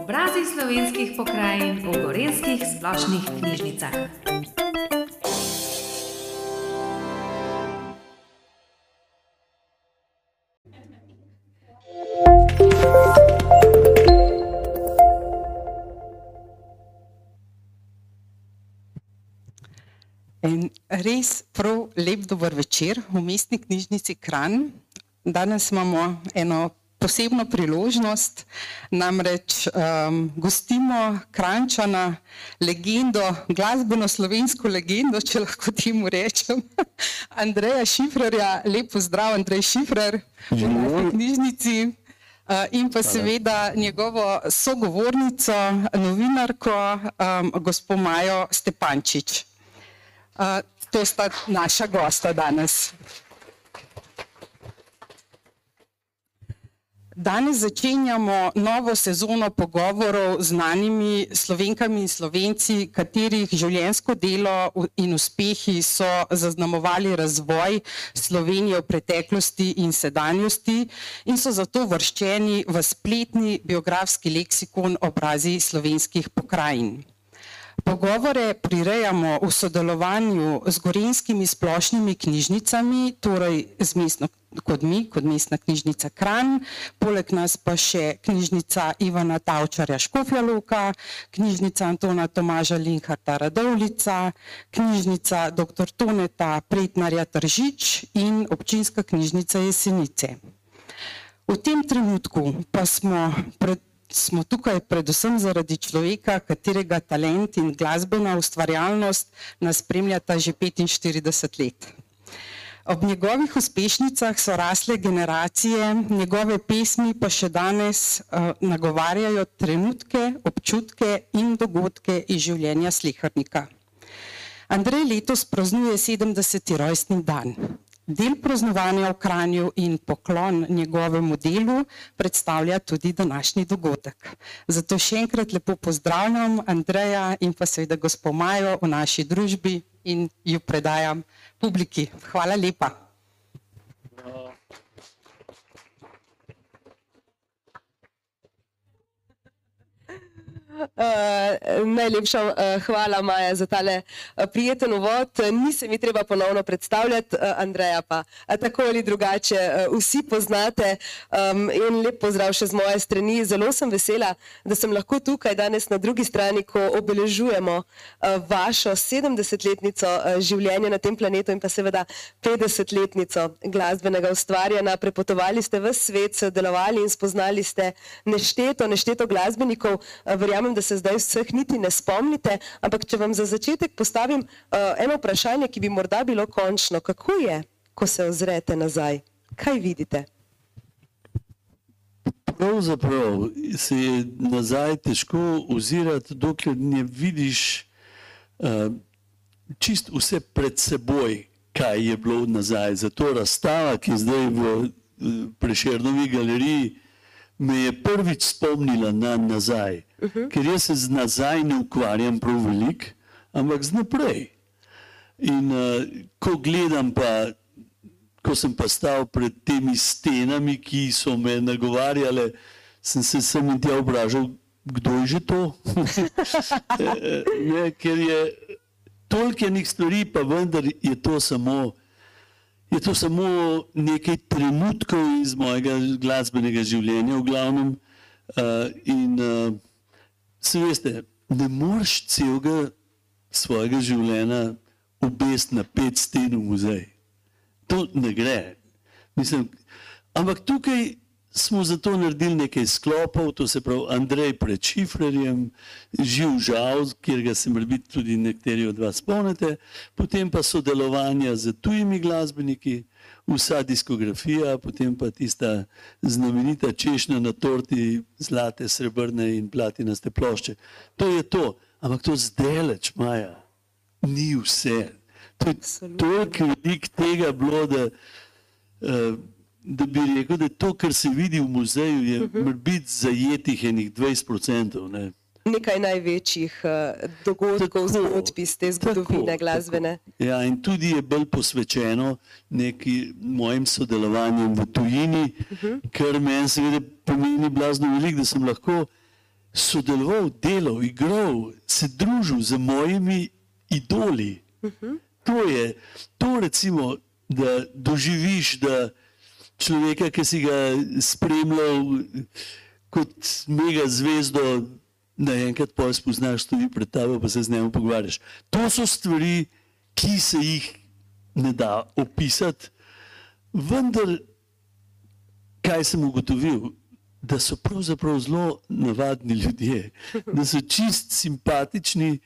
Obrazi slovenskih pokrajin v gorenskih splošnih knjižnicah. En res prav lep dober večer v mestni knjižnici Kran. Danes imamo eno posebno priložnost, namreč um, gostimo Krančana, legendo, glasbeno slovensko legendo, če lahko temu rečem, Andreja Šifrerja. Lep pozdrav, Andrej Šifrer v naši knjižnici. Uh, in pa seveda njegovo sogovornico, novinarko, um, gospod Majo Stepančič. Uh, to sta naša gosta danes. Danes začenjamo novo sezono pogovorov z znanimi slovenkami in slovenci, katerih življenjsko delo in uspehi so zaznamovali razvoj Slovenije v preteklosti in sedanjosti in so zato vrščeni v spletni biografski leksikon obrazi slovenskih pokrajin. Pogovore prirejamo v sodelovanju z gorenskimi splošnimi knjižnicami, torej z mestno, kot mi, kot mestna knjižnica Kran, poleg nas pa še knjižnica Ivana Tavčarja Škofja Luka, knjižnica Antona Tomaža Linharta Radovlica, knjižnica dr. Toneta Pretnarja Tržič in občinska knjižnica Jesenice. V tem trenutku pa smo pred smo tukaj predvsem zaradi človeka, katerega talent in glasbena ustvarjalnost nas spremljata že 45 let. Ob njegovih uspešnicah so rasle generacije, njegove pesmi pa še danes uh, nagovarjajo trenutke, občutke in dogodke iz življenja slikarnika. Andrej letos praznuje 70. rojstni dan. Del praznovanja v Kranju in poklon njegovemu delu predstavlja tudi današnji dogodek. Zato še enkrat lepo pozdravljam Andreja in pa seveda gospod Majo v naši družbi in ju predajam publiki. Hvala lepa. Uh, najlepša uh, hvala, Maja, za tale uh, prijeten uvod. Nisem mi treba ponovno predstavljati, uh, Andreja pa uh, tako ali drugače uh, vsi poznate. Um, in lep pozdrav še z moje strani. Zelo sem vesela, da sem lahko tukaj danes na drugi strani, ko obeležujemo uh, vašo 70-letnico uh, življenja na tem planetu in pa seveda 50-letnico glasbenega ustvarjanja. Prepotovali ste v svet, sodelovali in spoznali ste nešteto, nešteto glasbenikov. Uh, verjamem, da se zdaj vseh niti ne spomnite, ampak če vam za začetek postavim uh, eno vprašanje, ki bi morda bilo končno, kako je, ko se ozrete nazaj? Kaj vidite? Pravzaprav se je nazaj težko ozirati, dokler ne vidiš uh, čist vse pred seboj, kaj je bilo nazaj. Zato razstava, ki je zdaj v uh, Prešernovi galeriji, me je prvič spomnila na nazaj. Uh -huh. Ker jaz se z nazaj ne ukvarjam prav veliko, ampak z naprej. In uh, ko gledam, pa, ko sem pa stal pred temi stenami, ki so me nagovarjale, sem se sem in tja obražal, kdo je že to. ne, ker je toliko enih stvari, pa vendar je to samo je to samo nekaj trenutkov iz mojega glasbenega življenja, v glavnem. Uh, in uh, se veste, ne moreš celega svojega življenja obesti na pet sten v muzej. To ne gre. Mislim, ampak tukaj smo zato naredili nekaj sklopov, to se pravi Andrej pred Šifrerjem, živ žal, kjer ga se morda tudi nekateri od vas spomnite, potem pa sodelovanja z tujimi glasbeniki, vsa diskografija, potem pa tista znamenita češnja na torti, zlate, srebrne in platinaste plošče. To je to, ampak to zdaleč, Maja, ni vse. To je toliko velik tega bilo, da uh, da bi rekel, da to, kar se vidi v muzeju, je uh -huh. biti zajetih enih 20%. Ne? nekaj največjih uh, dogodkov, zgodb iz te zgodovine glasbene. Tako. Ja, in tudi je bolj posvečeno neki mojim sodelovanjem v tujini, uh -huh. kar meni seveda pomeni blazno veliko, da sem lahko sodeloval, delal, igral, se družil z mojimi idoli. Uh -huh. To je, to recimo, da doživiš, da človeka, ki si ga spremljal kot mega zvezdo, naenkrat pa spoznaš, stoji pred tabo, pa se z njim pogovarjaš. To so stvari, ki se jih ne da opisati, vendar, kaj sem ugotovil, da so pravzaprav zelo navadni ljudje, da so čist simpatični,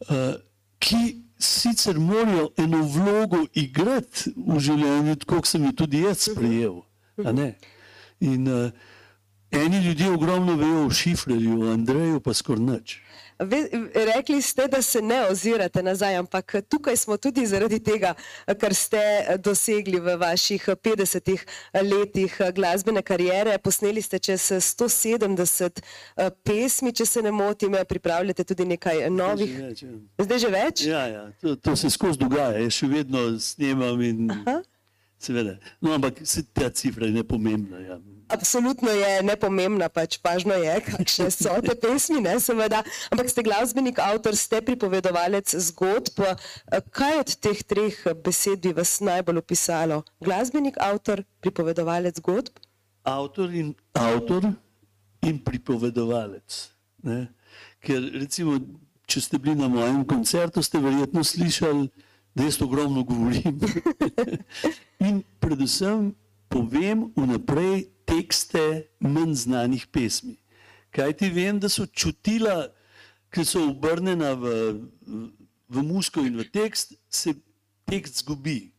uh, ki sicer morajo eno vlogo igrati v življenju, tako kot sem jo tudi jaz sprejel. In uh, eni ljudje ogromno vejo o šifrerju, o Andreju pa skoraj nič. Ve, rekli ste, da se ne ozirate nazaj, ampak tukaj smo tudi zaradi tega, kar ste dosegli v vaših 50 letih glasbene karijere. Posneli ste čez 170 pesmi, če se ne motim, pripravljate tudi nekaj novih. Že več, ja. Zdaj že več? Ja, ja, to, to se skozi dogaja, jaz še vedno snemam in Aha. seveda. No, ampak se ta cifra je nepomembna. Ja. Absolutno je nepomembna, pač pažno je, kakšne so te pesmi, ne, seveda. Ampak ste glasbenik, avtor, ste pripovedovalec zgodb. Kaj od teh treh besed bi vas najbolj opisalo? Glasbenik, avtor, pripovedovalec zgodb? Avtor in, avtor in pripovedovalec. Ne? Ker recimo, če ste bili na mojem koncertu, ste verjetno slišali, da jaz ogromno govorim. in predvsem povem vnaprej tekste manj znanih pesmi. Kaj ti vem, da so čutila, ki so obrnjena v, v, v musko in v tekst, se tekst zgubi.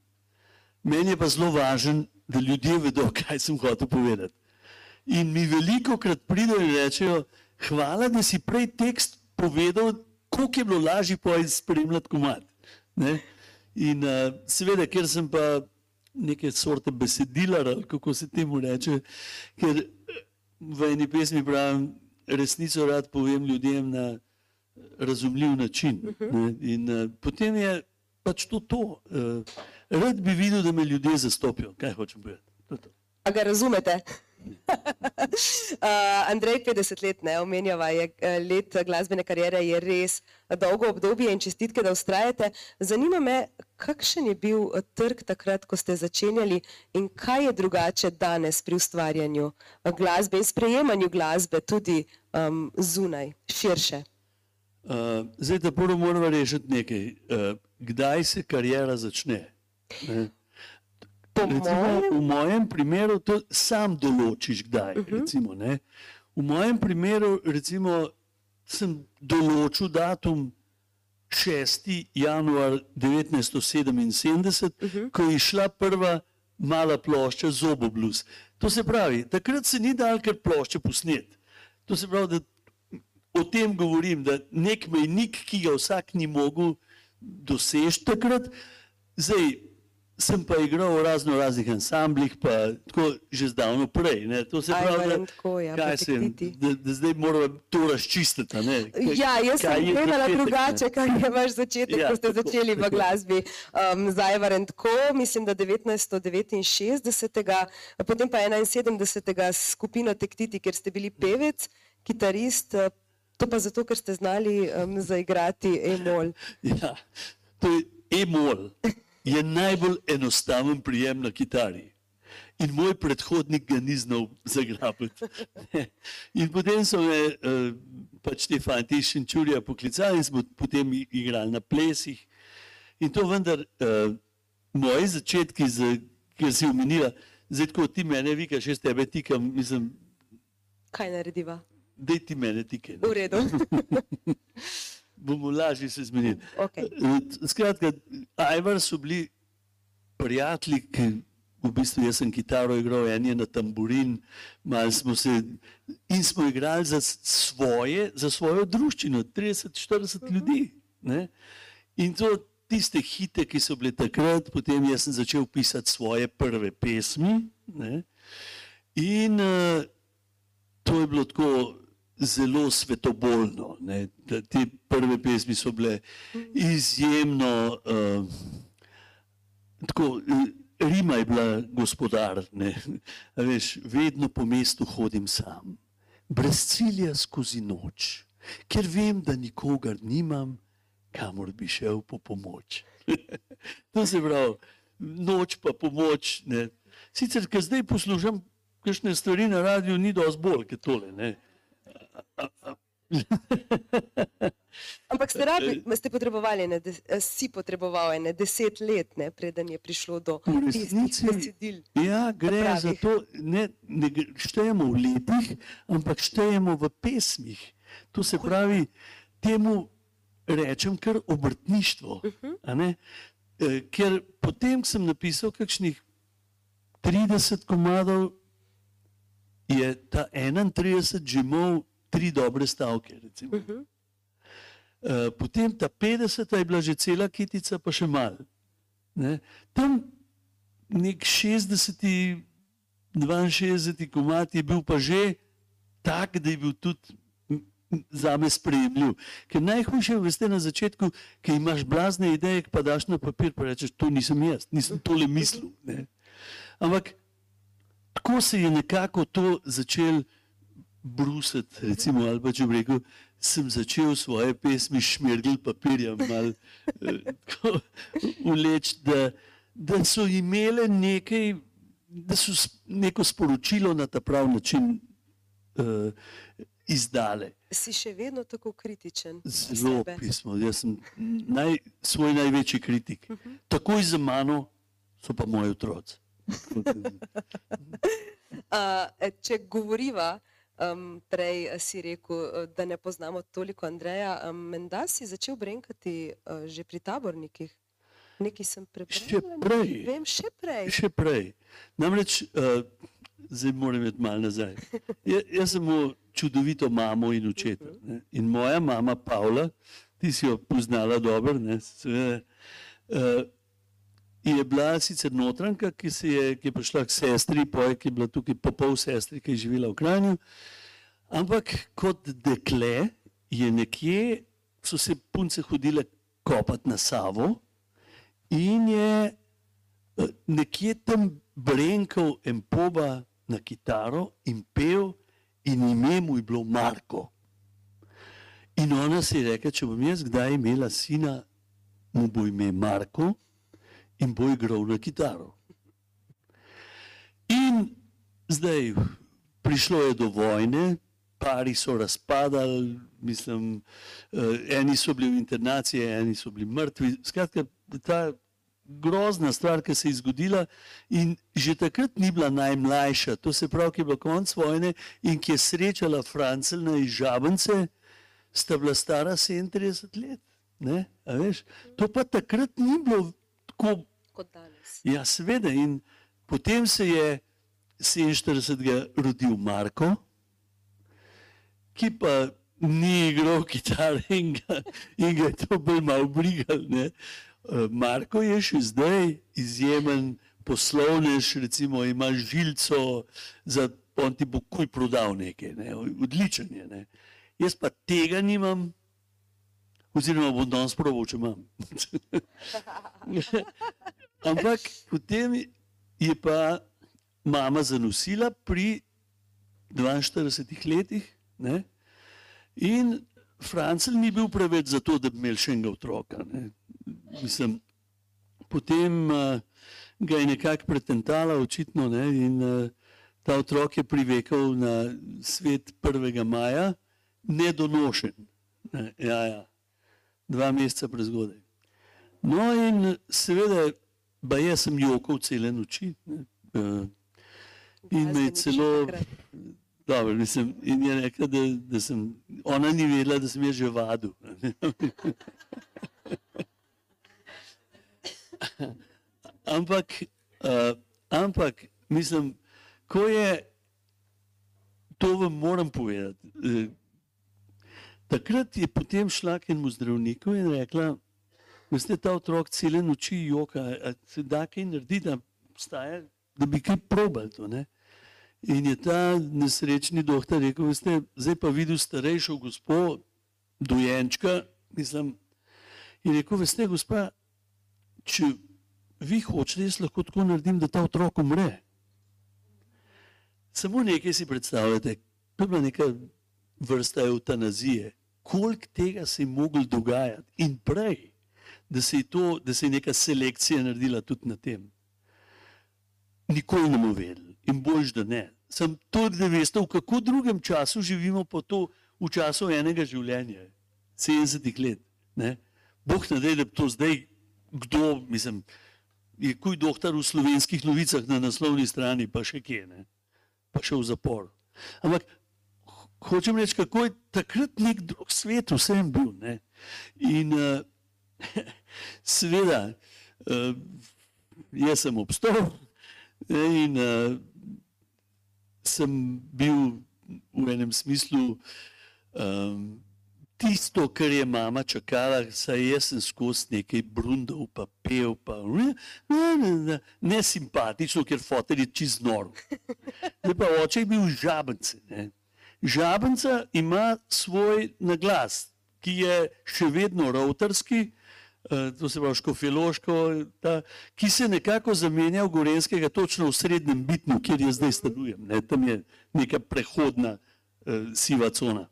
Meni je pa zelo važen, da ljudje vedo, kaj sem hotel povedati. In mi veliko krat pridejo in rečejo, hvala, da si prej tekst povedal, koliko je bilo lažje pojdi spremljati komat. Ne? In uh, seveda, ker sem pa neke sorte besedilar, ali kako se temu reče, ker v eni pesmi pravim, resnico rad povem ljudem na razumljiv način. Ne? In uh, potem je pač to to. Uh, rad bi videl, da me ljudje zastopijo. Kaj hočem povedati? To to. A ga razumete? Uh, Andrej, 50 let, ne omenjava, je eh, let glasbene karijere, je res dolgo obdobje in čestitke, da ustrajate. Zanima me, kakšen je bil eh, trg takrat, ko ste začenjali in kaj je drugače danes pri ustvarjanju glasbe in sprejemanju glasbe tudi um, zunaj, širše. Uh, zdaj, da prvo moramo rešiti nekaj. Uh, kdaj se karijera začne? Ne? Po Recimo, mojem, v mojem primeru to sam določiš, kdaj. Uh -huh. recimo, ne. v mojem primeru recimo, sem določil datum 6. januar 1977, uh -huh. ko je šla prva mala plošča Zoboblus. To se pravi, takrat se ni dal kar plošče posnet. To se pravi, da o tem govorim, da nek mejnik, ki ga vsak ni mogel doseči takrat, zdaj sem pa igral v razno raznih ansamblih, pa tako že zdavno prej. Ne. To se Aj, pravi, valjam da, tako, ja, kaj se, da, da zdaj moramo to razčistiti. Ne. Kaj- Ja, jaz kaj sem gledala drugače, kaj je vaš začetek, Ja, ko ste tako, začeli v tako. glasbi um, za Evarentko, mislim, da 1969, potem pa 71. s skupino Tektiti, ker ste bili pevec, kitarist, eh, to pa zato, ker ste znali um, zaigrati E-mol. Ja, to je e-mol, je najbolj enostaven prijem na kitari. In moj predhodnik ga ni znal zagrabiti. In potem so me uh, pač te fanti iz Šenčurja poklicali in smo potem igrali na plesih. In to vendar, uh, moji začetki, z, ki si omenila, zdaj ko ti mene vikaš, jaz tebe tikam, mislim, Kaj narediva? da ti mene tike. V redu. bomo lažje se zmenili. Okej. Eh, Skratka, Ajvar so bili prijatelji, ki v bistvu jaz sem kitaro igral, en je na tamburin, malo smo se in smo igrali za svoje, za svojo druščino, 30-40 ljudi. Ne? In to tiste hite, ki so bile takrat, potem jaz sem začel pisati svoje prve pesmi. Ne? In uh, to je bilo tako zelo svetobolno. Ne? Te prve pesmi so bile izjemno, uh, tako, eh, Rima je bila gospodar, ne? A veš, vedno po mestu hodim sam, brez cilja skozi noč, ker vem, da nikogar nimam, kamor bi šel po pomoč. to se pravi, noč pa pomoč. Ne? Sicer, ker zdaj poslušam kakšne stvari na radiju, ni dosti bolj, kot tole. Ne? Ampak ste, rabi, ste potrebovali, ne, eh, si potrebovali ne, deset let, ne, preden je prišlo do V tistih resnici- besedil. Ja, gre pravih. za to, ne, ne štejemo v letih, ampak štejemo v pesmih. To se pravi, temu rečem kar obrtništvo. a ne. Eh, Ker potem, sem napisal kakšnih 30 komadov, je ta 31 že imel tri dobre stavke. Recimo. Eh, Potem ta 50 je bila že cela kitica, pa še malo. Ne. Tam nek 60, 62 komat je bil pa že tak, da je bil tudi za me sprejemljiv. Ker najhujše je, veste, na začetku, ki imaš blazne ideje, pa daš na papir, pa rečeš, to nisem jaz, nisem tole mislil. Ne. Ampak tako se je nekako to začel brusiti, recimo, ali pa če bi rekel, sem začel svoje pesmi šmirgl papirja mal eh, vleč, da, da so imele nekaj, da so neko sporočilo na ta prav način uh, izdale. Si še vedno tako kritičen. Zelo pismo. Jaz sem naj, svoj največji kritik. Takoj za mano so pa moji otroci. Uh, če govoriva, um, prej eh, si rekel, eh, da ne poznamo toliko Andreja, um, menda si začel brenkati uh, že pri tabornikih. Nekaj sem prebrala. Še prej. Vem, še prej. Še prej. Namreč, uh, zdaj moram iti malo nazaj. Ja, jaz sem imel čudovito mamo in očeta. Ne? In moja mama, Pavla, ti si jo poznala dobro, ne, seveda, uh, je bila sicer notranka, ki, se je, ki je prišla k sestri, poje, ki je bila tukaj po pol sestri, ki je živela v Kranju. Ampak kot dekle je nekje, so se punce hodile kopati na Savo in je eh, nekje tam brenkal en poba na kitaro in pel, in ime mu je bilo Marko. In ona si je rekla, če bom jaz kdaj imela sina, mu bo ime Marko in bo igral na kitaro. In zdaj prišlo je do vojne, pari so razpadali, mislim, eh, eni so bili v internaciji, eni so bili mrtvi. Skratka, ta grozna stvar, ki se je zgodila in že takrat ni bila najmlajša, to se pravi, ki je bila konc vojne in ki je srečala Francelna iz Žabence, sta bila stara 37 let. Ne? A veš? To pa takrat ni bilo tako Kot danes. Ja, seveda. In potem se je 47. rodil Marko, ki pa ni igral kitare in ga, in ga je to bolj malo brigal. Ne? Eh, Marko je še zdaj izjemen poslovnež, recimo ima žilco, za, on ti bo kuj prodal nekaj, ne? odličen je. Ne? Jaz pa tega nimam, oziroma bom danes proval, če imam. Ampak potem je pa mama zanosila pri 42 letih. Ne? In Francel ni bil preveč za to, da bi imel še enega otroka. Ne? Mislim, potem uh, ga je nekako pretentala, očitno, ne? in uh, ta otrok je privekal na svet 1. maja, nedonošen. Ne? Ja, ja. Dva meseca prezgodaj. No, in seveda, ba jaz sem jokal cele noči. Ne? In me je celo, dobro, mislim, in je rekla, da, da sem, ona ni vedela, da sem jaz že vadil. ampak, uh, ampak, mislim, ko je, to vam moram povedati. Uh, takrat je potem šla k enemu zdravniku in rekla, Veste, ta otrok cele noči joka, a se da kaj narediti, da, obstaja, da bi kaj probal to. Ne? In je ta nesrečni doktor rekel, veste, zdaj pa videl starejšo gospo, dojenčka, mislim, in rekel, veste, gospa, če vi hočete, jaz lahko tako naredim, da ta otrok umre. Samo nekaj si predstavljate, to je bila neka vrsta eutanazije. Koliko tega se je moglo dogajati in prej, da se je, to, da se je neka selekcija naredila tudi na tem. Nikoli ne bomo vedeli in boljš, da ne. Sem to, da veste, v kako drugem času živimo, pa to v času enega življenja, 70 let. Ne? Bog ne da, da bi to zdaj, kdo, mislim, je kuj doktor v slovenskih novicah na naslovni strani, pa še kje, ne? pa še v zapor. Ampak hočem reči, kako je takrat nek drug svet vsem bil. Ne? In uh, seveda, uh, jaz sem obstal in uh, sem bil v enem smislu um, tisto, kar je mama čakala, saj jaz sem skozi nekaj brundov, pa pel, pa ne, ne, ne, ne simpatično, ker fotelj je čist nor. Zdaj pa oče je bil žabence. Žabenca ima svoj naglas, ki je še vedno routerski, to se pravi škofiloško, ta, ki se nekako zamenja v Gorenskega točno v srednjem bitnu, kjer jaz zdaj stanujem. Ne. Tam je neka prehodna uh, siva cona.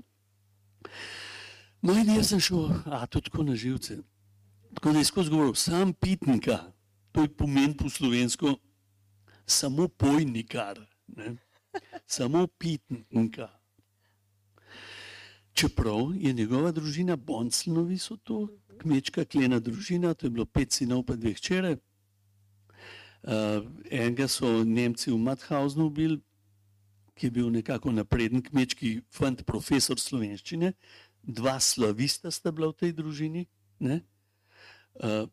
No in jaz sem šel, a to tako na živce. Tako da je skozi govoril, sam pitnika, to je pomen po slovensko, samo pojnikar, ne? samo pitnika. Čeprav je njegova družina Bonclnovi so to, kmečka klena družina, to je bilo pet sinov pa dveh čere. Uh, enega so Nemci v Mathausnu ubili, ki je bil nekako napreden kmečki fant, profesor slovenščine, dva slavista sta bila v tej družini. Uh,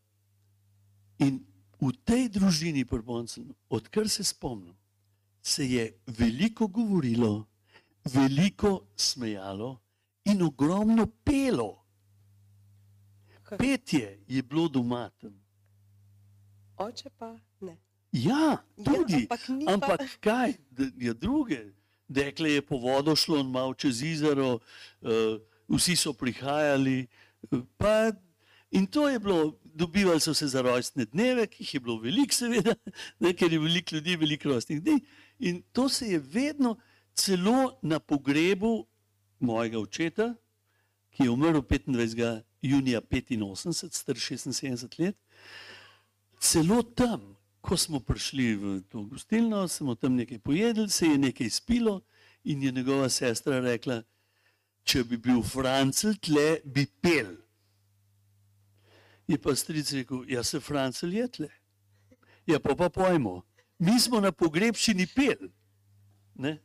in v tej družini, prboncem, odkar se spomnim, se je veliko govorilo, veliko smejalo in ogromno pelo. Petje je bilo doma tam. Oče pa ne. Ja, tudi. Ja, ampak ni pa- ampak kaj, da je druge. Dekle je po vodo šlo in malo čez jezero, uh, vsi so prihajali. eh, Pa, in to je bilo, dobivali so se za rojstne dneve, ki jih je bilo veliko, seveda, ne, ker je veliko ljudi, veliko rojstnih dni. In to se je vedno, celo na pogrebu mojega očeta, ki je umrl 25. junija 85, star 76 let, celo tam, ko smo prišli v to gostilno, smo tam nekaj pojedli, se je nekaj spilo in je njegova sestra rekla, če bi bil Francel tle, bi pel. Je pa stric rekel, ja se Francel je tle. Ja pa pa pojmo, mi smo na pogrebščini pel. Ne?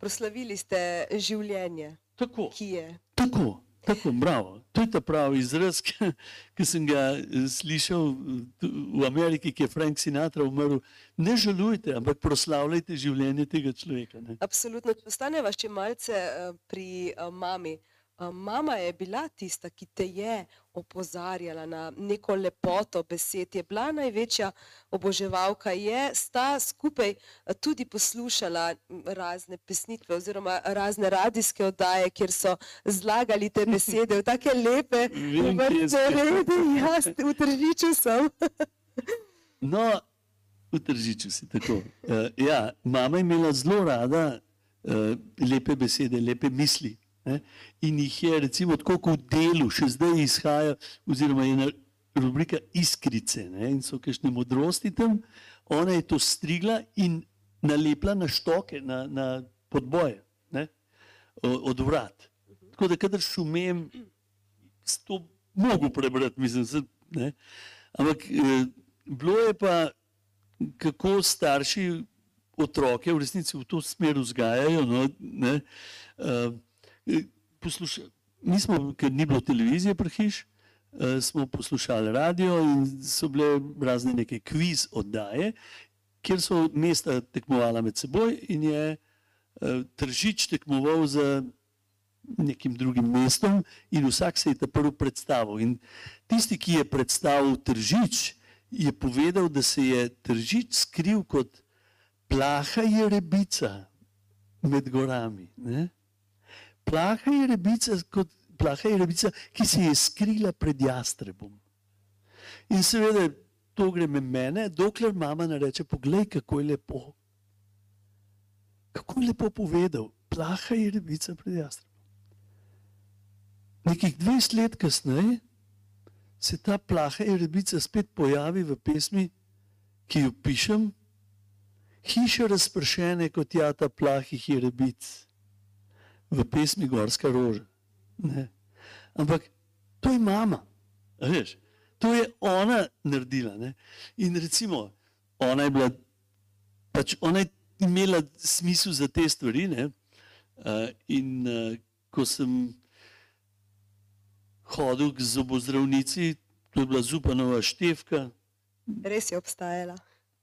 Proslavili ste življenje, Tako. ki je. Tako, tako, bravo. To je ta pravi izraz, ki, ki sem ga eh, slišal eh, v Ameriki, ki je Frank Sinatra umrl. Ne žalujte, ampak proslavljajte življenje tega človeka. Ne? Absolutno. Ostaneva še malce eh, pri mami. Eh, Mama je bila tista, ki te je opozarjala na neko lepoto besed, je bila največja oboževalka, je sta skupaj eh, tudi poslušala m, razne pesnitve oziroma razne radijske oddaje, kjer so zlagali te besede v take lepe vrste. Jaz v Tržiču sem. No, v Tržiču si tako. Uh, ja, mama je imela zelo rada uh, lepe besede, lepe misli. Ne? In jih je, recimo, tako kot v delu, še zdaj izhaja, oziroma je ena rubrika Iskrice ne? in so kakšne modrosti tam. Ona je to strigla in nalepla na štoke, na, na podboje ne? Od vrat. Tako da, kadar šumem, to mogo prebrati, mislim, se, ne. Ampak eh, bilo je pa, kako starši otroke v resnici v to smer vzgajajo. No, ne. Eh, eh, posluša, mi smo, ker ni bilo televizije pri hiš, eh, smo poslušali radio in so bile razne neke kviz oddaje, kjer so mesta tekmovala med seboj in je eh, Tržič tekmoval za nekim drugim mestom in vsak se je ta prvi predstavil. In tisti, ki je predstavil Tržič, je povedal, da se je Tržič skril kot plaha je rebica med gorami. Ne? Plaha je rebica, kot, plaha je rebica, ki se je skrila pred jastrebom. In seveda to gre me mene, dokler mama ne reče: Poglej, kako je lepo. Kako je lepo povedal, plaha je rebica pred jastrebom. Nekih 20 let kasneje se ta plaha je rebica spet pojavi v pesmi, ki jo pišem, hiše razpršene kot jata plahih je rebic v pesmi Gorska roža. Ne. Ampak to je mama, veš, to je ona naredila. Ne. In recimo, ona je bila, pač ona je imela smisel za te stvari. Ne. Uh, in uh, ko sem hodil k zobozdravnici, to je bila Zupanova Števka. Res je obstajala.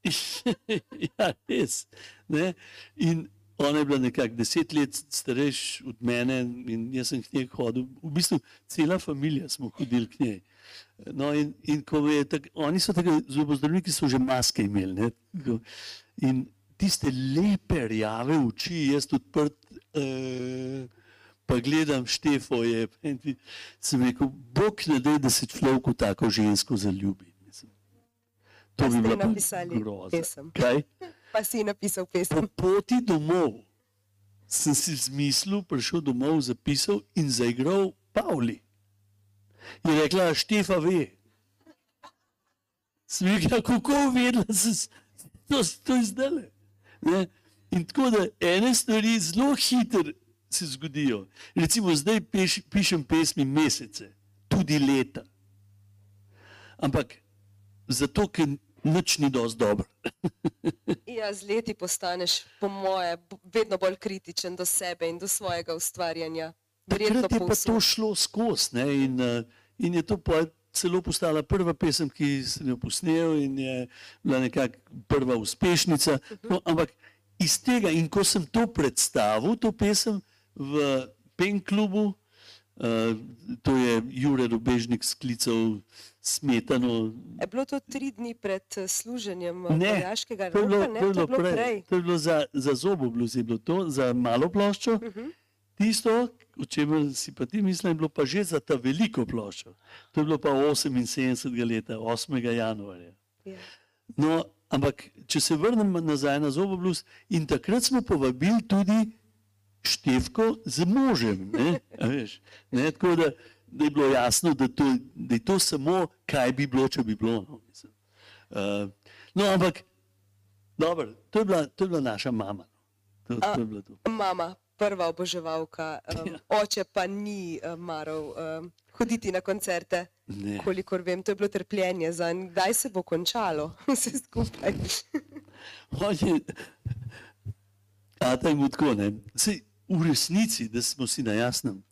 ja, res. Ne? In ona je bila nekako deset let starejša od mene, in jaz sem k njej hodil. V bistvu cela družina smo hodili k njej. No, in, in tak, oni so tako zobozdravniki, so že maske imeli. Ne? In tiste lepe, rjave oči, jaz odprt. Uh, Pa gledam Štefo, je, sem rekel, Bog ne da, da se človek v tako žensko zaljubi. Mislim. To bi pa napisali. Kaj? Pa si napisal Po pesem. poti domov sem si zmislil, prišel domov, zapisal in zaigral Pavli. Je rekla, Štefa ve. Sem rekla, kako vedela, da se to, to je zdaj. In tako da ene stvari zelo hitro se zgodijo. Recimo zdaj peš, pišem pesmi mesece, tudi leta. Ampak zato, ker nič ni dosti dobro. Ja, z leti postaneš, po moje, vedno bolj kritičen do sebe in do svojega ustvarjanja. Verjetno Takrat je pa to šlo skozi in, eh, in je to celo postala prva pesem, ki sem jo posnel in je bila nekako prva uspešnica. No, ampak iz tega in ko sem to predstavil, to pesem v Pen klubu, uh, to je Jure Rubežnik sklical smetano. Je bilo to tri dni pred eh, služenjem eh, vojaškega to je bilo, roka? Ne, to je bilo prej. prej. To je bilo za, za zobobluz, je bilo to, za malo ploščo. Uh -huh. Tisto, o čemer si pa ti mislim, je bilo pa že za ta veliko ploščo. To je bilo pa 78. leta, 8. januarja. Ja. No, ampak, če se vrnem nazaj na zobobluz, in takrat smo povabili tudi Števko z možem. Ne? a Veš, ne? Tako da, da je bilo jasno, da, to, da je to samo, kaj bi bilo, če bi bilo. No, mislim. uh, no ampak, dobro, to, je bila- to je bila naša mama. no. To, to je bilo to. Mama, prva oboževalka, um, Ja. oče pa ni um, maral um, hoditi na koncerte. Ne. Kolikor vem, to je bilo trpljenje za en. Kdaj se bo končalo vse skupaj? On je, a ta je mu tako, ne. Sej, v resnici, da smo si na jasnem,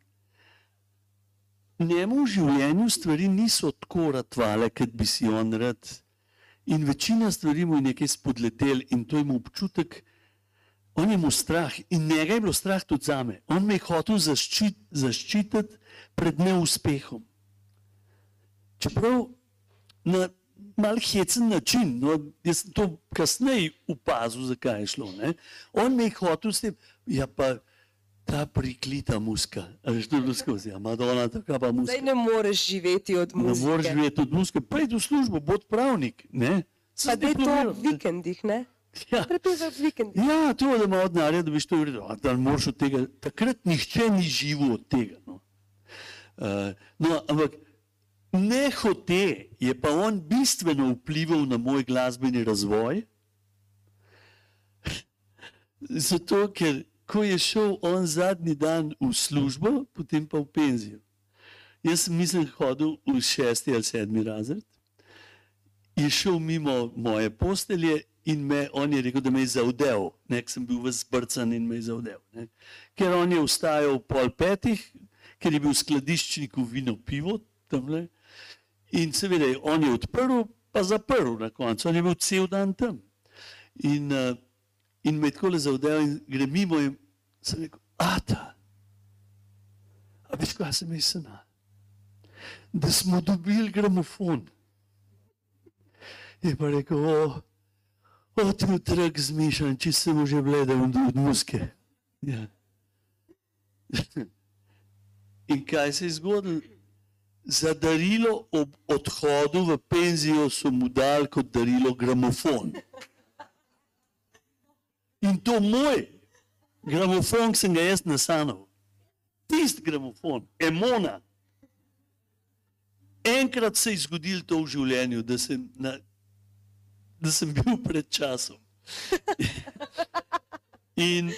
njemu v življenju stvari niso tako ratvale, kot bi si on rad. In večina stvari mu je nekaj spodletel in to je mu občutek, on je mu strah in njega je bilo strah tudi zame. On me je hotel zaščit, zaščititi pred neuspehom. Čeprav na mal hecen način, no, jaz sem to kasneje opazil, zakaj je šlo. Ne? On me je hotel s tem, ja pa ta priklita muska, a veš, to je bilo skozi, ja, Madonna, taka pa muska. Zdaj ne moreš živeti od Ne moreš muzike. živeti od muske, pojdi v službo, bod pravnik. Ne? Si Pa da je to ne. vikendih, ne? Ja. Vikendih. Ja, to, da ima od denarja, da bi to uredil. A Da moraš od tega, takrat nihče ni živel od tega. No. Uh, no, ampak ne hote je pa on bistveno vplival na moj glasbeni razvoj. Zato, ker ko je šel on zadnji dan v službo, potem pa v penzijo. Jaz mislim, hodil v šesti ali sedmi razred je šel mimo moje postelje in me, on je rekel, da me je zaudel, nek sem bil vzbrcan in me je zaudel. Ne. Ker on je vstajal pol petih, ker je bil skladiščnik vino pivo tamle in seveda je on je odprl, pa zaprl na koncu, on je bil cel dan tam. In, uh, in me je tako le zaudel in gre mimo in sem rekel, ata, a veš, kaj sem sana? Da smo dobili gramofon. Je pa rekel, o, o ti utrek zmišljen, če sem že bledel od, od muske. Ja. In kaj se je zgodilo? Za darilo ob odhodu v penzijo so mu dali kot darilo gramofon. In to moj gramofon, ki sem ga jaz nasanal. Tisti gramofon, emona. Enkrat se je zgodilo to v življenju, da sem, na, da sem bil pred časom. In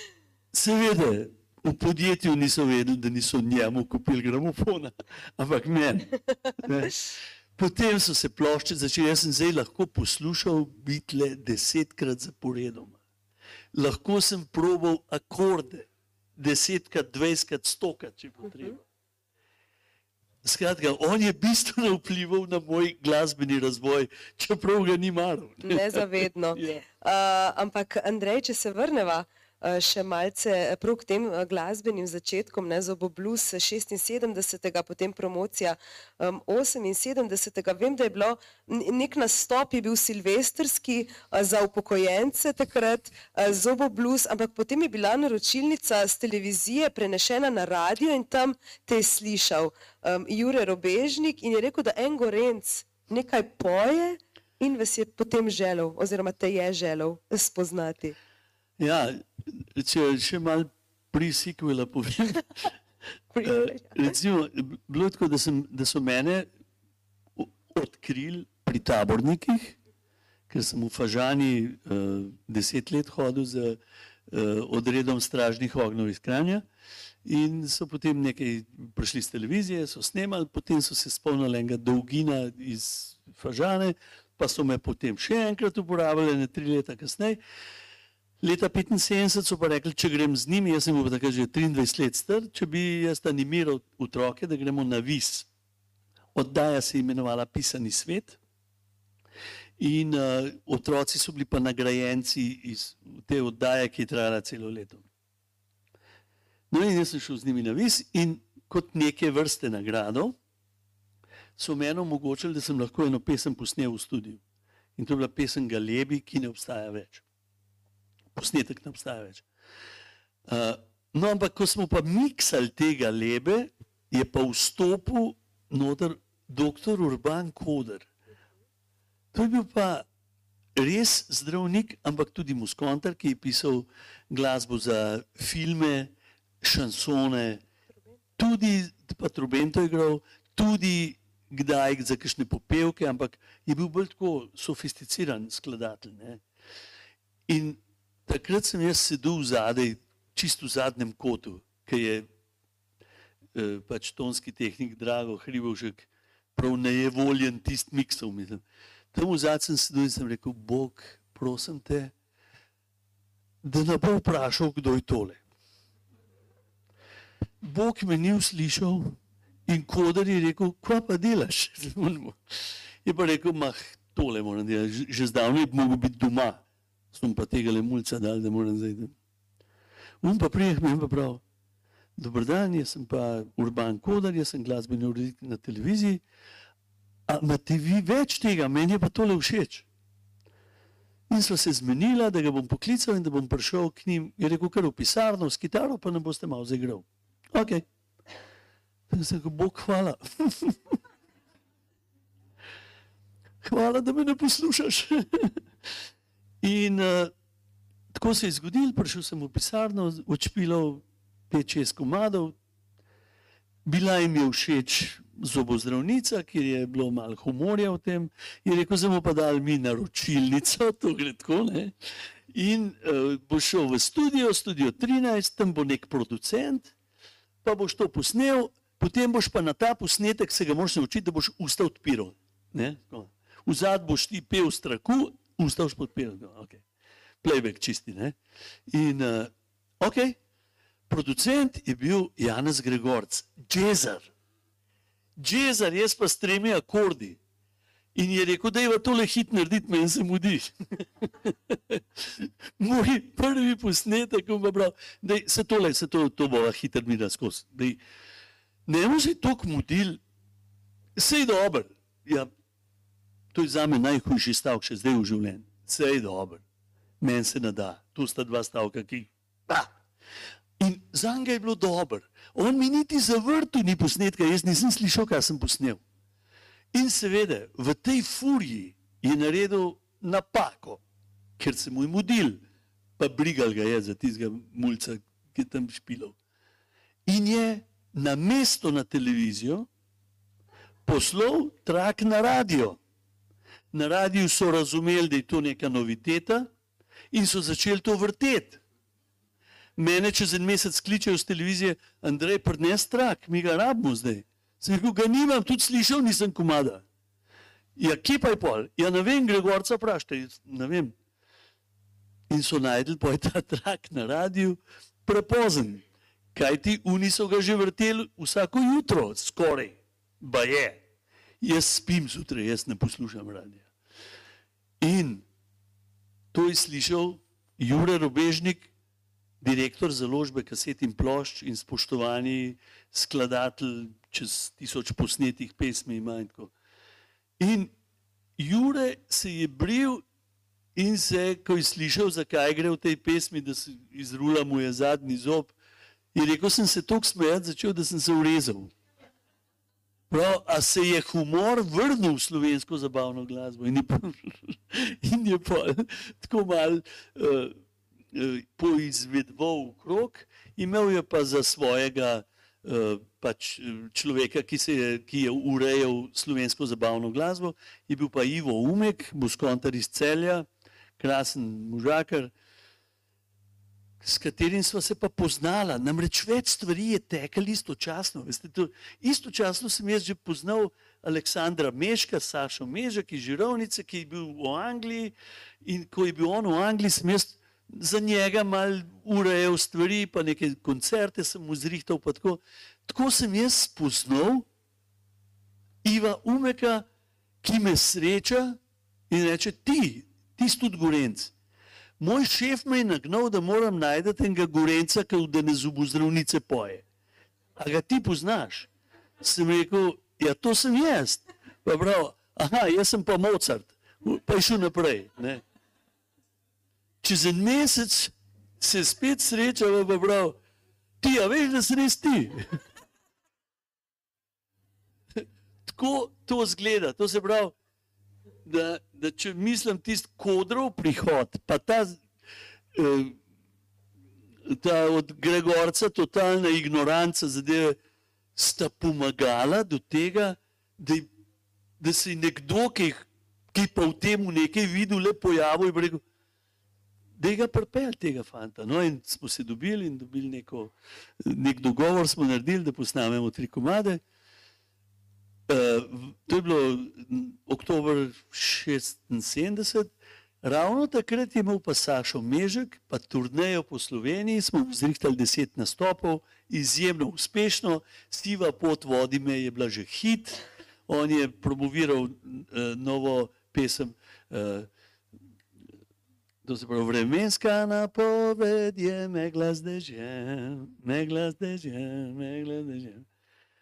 seveda, v podjetju niso vedeli, da niso njemu kupili gramofona, ampak meni. ne. Potem so se plošče začele, jaz sem zdaj lahko poslušal bitle desetkrat zaporedoma. Lahko sem probal akorde, desetkrat, dvajsetkrat, stokrat, če potreba. Skratka, on je bistveno vplival na moj glasbeni razvoj, čeprav ga ni maral. ne. Nezavedno. Ja. Uh, ampak, Andrej, če se vrneva uh, še malce prav k tem uh, glasbenim začetkom, ne Zobo Blues 76, potem promocija um, 78. Vem, da je bilo nek nastop, je bil silvestrski za upokojence takrat, Zobo Blues, ampak potem je bila naročilnica z televizije prenešena na radio in tam te je slišal um, Jure Robežnik in je rekel, da en gorenc nekaj poje. In vas je potem želel, oziroma te je želel spoznati. Ja, če še malo pri-sequela povem. Eh, Recimo, bilo je tako, da, sem, da so mene odkrili pri tabornikih, ker sem v Fažani uh, deset let hodil z uh, odredom stražnih ognjev iz Kranja. In so potem nekaj prišli z televizije, so snemali, potem so se spomnili enega dolgina iz Fažane, pa so me potem še enkrat uporabljali, ne tri leta kasneje. Leta 75 so pa rekli, če grem z njimi, jaz sem bil takrat že 23 let star, če bi jaz animiral otroke, da gremo na vis. Oddaja se je imenovala Pisani svet. In uh, otroci so bili pa nagrajenci iz te oddaje, ki je trajala celo leto. No, in jaz sem šel z njimi na vis in kot neke vrste nagrado so meni omogočili, da sem lahko eno pesem posnel v studiu. In to je bila pesem Galebi, ki ne obstaja več. Posnetek ne obstaja več. Uh, no, ampak ko smo pa miksali te galebe, je pa vstopil noter dr. Urban Koder. To je bil pa res zdravnik, ampak tudi muskontar, ki je pisal glasbo za filme, šansone, tudi pa trobento je igral, tudi kdaj za kakšne popevke, ampak je bil bolj tako sofisticiran skladatelj. Ne? In takrat sem jaz sedel zadaj, čisto v zadnjem kotu, ki je eh, pač tonski tehnik Drago Hribovšek prav nejevoljen tisti miksov. Mislim. Tam v zadnjem sem sedel in sem rekel, Bog, prosim te, da ne bo vprašal, kdo je tole. Bog me ni uslišal in kodar je rekel, kva pa delaš? Je pa rekel, mah, tole moram delati, že- zdavnaj bi mogel biti doma. Sem pa tega le mulca dal, da moram zdaj. da- On pa prijeh mi pa prav. Dobar dan, jaz sem pa Urban Kodar, jaz sem glasbeni urednik na televiziji. A imate vi več tega, meni je pa tole všeč. In sva se zmenila, da ga bom poklical in da bom prišel k njim. Je rekel, kar v pisarno, s kitaro, pa ne boste malo zaigral. Ok. In sem rekel, Bog hvala. hvala, da me ne poslušaš. in uh, tako se je zgodilo, prišel sem v pisarno, odšpilal pet, šest komadov. Bila jim je všeč zobozdravnica, ker je bilo malo humorja v tem. Je rekel, zdaj bomo pa dali mi naročilnico, to gre tako. Ne? In uh, bo šel v studio, studio 13, tam bo nek producent, pa boš to posnel, potem boš pa na ta posnetek se ga moraš naučiti, da boš usta odpiral. V zad boš ti pel strahu, usta boš podpiral. Okay. Playback čisti. Ne? In uh, ok, producent je bil Janez Gregorc, Džezar. Džezar, jaz pa s tremi akordi. In je rekel, da je v tole hit narediti, meni se mudi. Moj prvi posnetek, ko bo bral, da se tole, se to, to bo hiter mi da skozi. Dej, Ne bomo se tako mudili, sej dober. Ja, to je za me najhujši stavek še zdaj v življenju. Sej dober, meni se ne da. Tu sta dva stavka, ki. Ah. In za njega je bilo dobro. On mi niti zavrtu ni posnetka, jaz nisem slišal, kaj sem posnel. In seveda, v tej furiji je naredil napako, ker se mu je mudil, pa brigal ga je za tistega mulca, ki je tam špilal. In je na mesto na televizijo poslal trak na radio. Na radiju so razumeli, da je to neka noviteta in so začeli to vrteti. Mene čez en mesec kličejo z televizije, Andrej, prnes trak, mi ga rabimo zdaj. Sem rekel, ga nimam, tudi slišal nisem komada. Ja, kje pa je pol? Ja, ne vem, Gregorca vprašajte, jaz ne vem. In so najdel pa je ta trak na radiju prepozen. Kaj ti uni so ga že vrteli vsako jutro, skoraj, ba je. Jaz spim zjutraj, jaz ne poslušam radija. In to je slišal Jure Robežnik, direktor založbe kaset in plošč in spoštovani skladatelj čez tisoč posnetih pesmi ima in tako. In Jure se je bril in se, ko je slišal, zakaj gre v tej pesmi, da se izrula mu je zadnji zob, je rekel, sem se toliko smejati začel, da sem se urezal. Prav, a se je humor vrnil v slovensko zabavno glasbo? In je, pa, in je pa tako mal uh, uh, poizvedval v krog, imel je pa za svojega uh, pač človeka, ki, se je, ki je urejal slovensko zabavno glasbo, je bil pa Ivo Umek, muskontar iz celja, krasen možakar, s katerim smo se pa poznala. Namreč več stvari je tekel istočasno. Veste, to, istočasno sem jaz že poznal Aleksandra Meška, Sašo Mežak iz Žirovnice, ki je bil v Angliji in ko je bil on v Angliji, sem jaz za njega mal urejal stvari, pa neke koncerte sem mu zrihtal, tako. Tako sem jaz spoznal Iva Umeka, ki me sreča in reče, ti, ti si tudi gorenc. Moj šef me je nagnal, da moram najti enega gorenca, ki v dene zubu zdravnice poje. A ga ti poznaš? Sem rekel, ja, to sem jaz. Pa prav, aha, jaz sem pa Mozart. Pa je šel naprej. Ne? Čez en mesec se spet srečava, pa prav, ti, a veš, da si res ti. Tako to zgleda, to se pravi, da, da če mislim tisti kodrov prihod, pa ta, eh, ta od Gregorca totalna ignoranca zadeve, sta pomagala do tega, da, da se je nekdo, ki, ki pa v tem nekaj videl, le pojavil in rekel, da ga pripel tega fanta. No in smo se dobili in dobili neko, nek dogovor smo naredili, da posnamemo tri komade. To je bilo oktober 76, ravno takrat je imel pa Sašo Mežek, pa turnejo po Sloveniji, smo zrihtali deset nastopov, izjemno uspešno, Siva pot vodi me je bila že hit, on je promoviral uh, novo pesem, uh, to se pravi vremenska napoved je megla z dežem, megla z dežem, megla z dežem.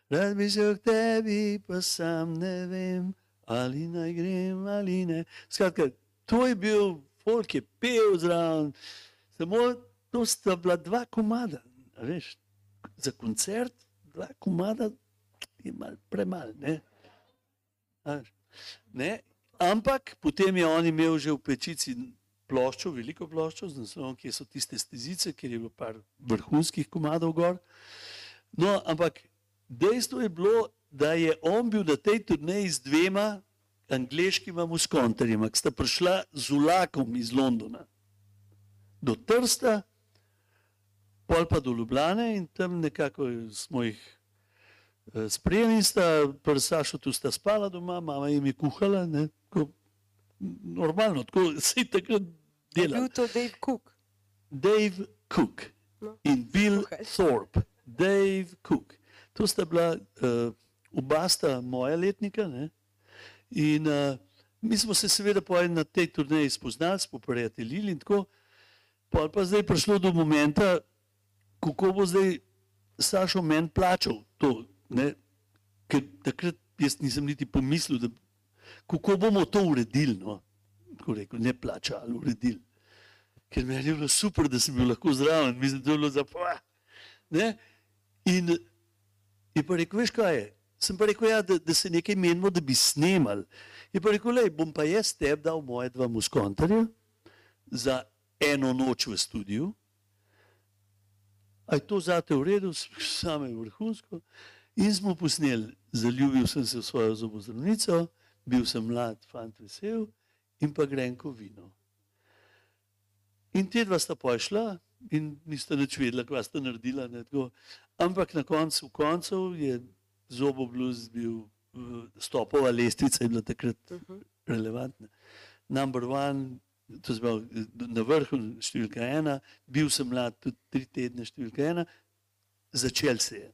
Rad bi se k tebi, pa sam ne vem, ali naj grem ali ne. Skratka, to je bil, folk je pel zraven, samo to sta bila dva komada, veš, za koncert dva komada je mal premal, ne? ne? Ampak potem je on imel že v pečici ploščo, veliko ploščo, z naslovom, kje so tiste stezice, kjer je bilo par vrhunskih komadov gor. No, ampak Dejstvo je bilo, da je on bil na tej turneji z dvema angliškima muskontarjima, ki sta prišla z vlakom iz Londona do Trsta, pol pa do Ljubljane in tam nekako smo jih eh, sprejeli in sta pri Sašu tu sta spala doma, mama jim je kuhala, ne, tako, normalno, tako se je takrat delalo. Bil to Dave Cook? Dave Cook no. in Bill Thorpe. Dave Cook. To sta bila uh, oba sta moja letnika. Ne? In uh, mi smo se seveda na tej turneji spoznali, smo prijateljili in tako. Pa pa zdaj prišlo do momenta, kako bo zdaj Sašo meni plačal to. Ne? Ker takrat jaz nisem niti pomislil, da, kako bomo to uredili. No? Rekel, ne plačali, uredili. Ker meni je bilo super, da sem bil lahko zraven, mislim, da je bilo Ne? In je pa rekel, veš kaj je? Sem pa rekel, ja, da, da se nekaj menimo, da bi snemali. Je pa rekel, lej, bom pa jaz tebi dal moje dva muskontarja za eno noč v studiu. A je to zate v redu, same vrhunsko. In smo posneli, zaljubil sem se v svojo zobozdravnico, bil sem mlad, fant vesel in pa grenko vino. In te dva sta pošla in nista nič vedela, kva sta naredila. Ne, tako. Ampak na koncu koncev je zobobluz bil, eh, stopova lestvica je bila takrat relevantna. Number one, to je bil na vrhu številka ena, bil sem mlad, tudi tri tedne številka ena, začel se je.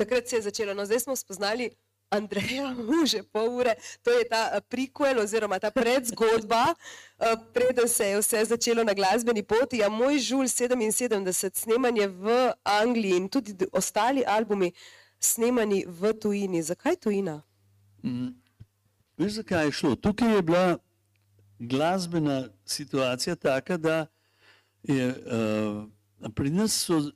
Takrat se je začelo. No, zdaj smo spoznali Andreja že pol ure. To je ta eh, prikvel oziroma ta predzgodba, eh, preden se je vse začelo na glasbeni poti. Ja, moj žul 77, snemanje v Angliji in tudi ostali albumi snemani v tujini. Zakaj tujina? Veš, zakaj je šlo? Tukaj je bila glasbena situacija taka, da je uh, pri nas so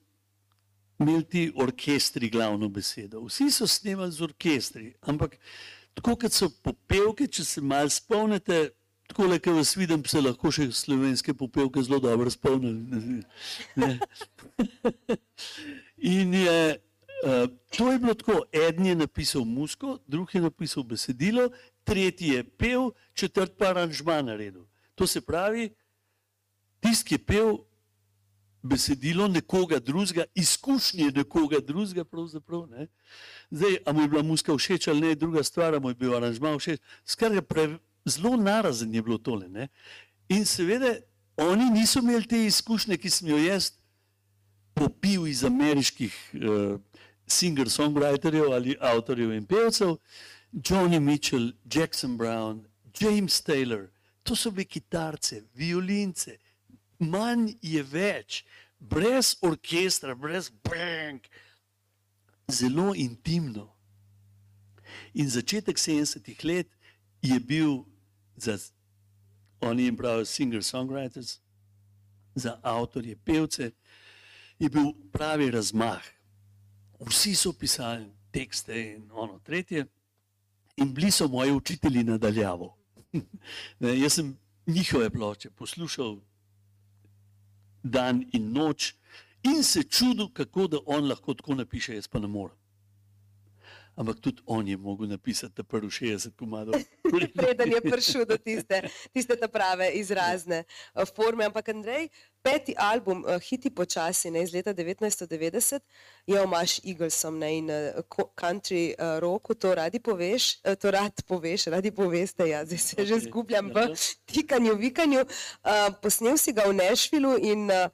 imeli ti orkestri glavno besedo. Vsi so snemali z orkestri, ampak tako kot so popevke, če se mal spomnite, tako le, kot vas vidim, se lahko še slovenske popevke zelo dobro spomnim. In je, uh, to je bilo tako, eden je napisal musko, drugi je napisal besedilo, tretji je pel, četrt pa aranžma naredil. To se pravi, tisti, ki je pel besedilo nekoga drugega, izkušnje nekoga drugega. Ne? Zdaj, a mu je bila muska všeč ali ne, druga stvar, a mu je bil aranžma všeč. Skratka, pre- zelo narazen je bilo tole. Ne? In seveda, oni niso imeli te izkušnje, ki sem jo jaz popil iz ameriških uh, singer-songwriterjev ali avtorjev in pevcev, Johnny Mitchell, Jackson Brown, James Taylor, to so bili kitarce, violince, manj je več, brez orkestra, brez bank, zelo intimno. In začetek 70-ih let je bil za, oni jim pravijo singer-songwriters, za avtorje, pevce, je bil pravi razmah. Vsi so pisali tekste in ono tretje, in bili so moji učitelji nadaljavo. ne, jaz sem njihove ploče poslušal dan in noč in se čudil, kako da on lahko tako napiše, jaz pa ne morem. Ampak tudi on je mogel napisati ta prvi 60 komadov. Preden je prišel do tiste, tiste prave izrazne eh, forme. Ampak Andrej, peti album, eh, Hiti počasi, ne, iz leta 1990, je omaš Eaglesom ne, in eh, country roku, to radi poveš, to rad poveš, radi poveste, ja, zdaj se že Ok, zgubljam v aha. tikanju, vikanju. Eh, Posnel si ga v Nešvilu in eh,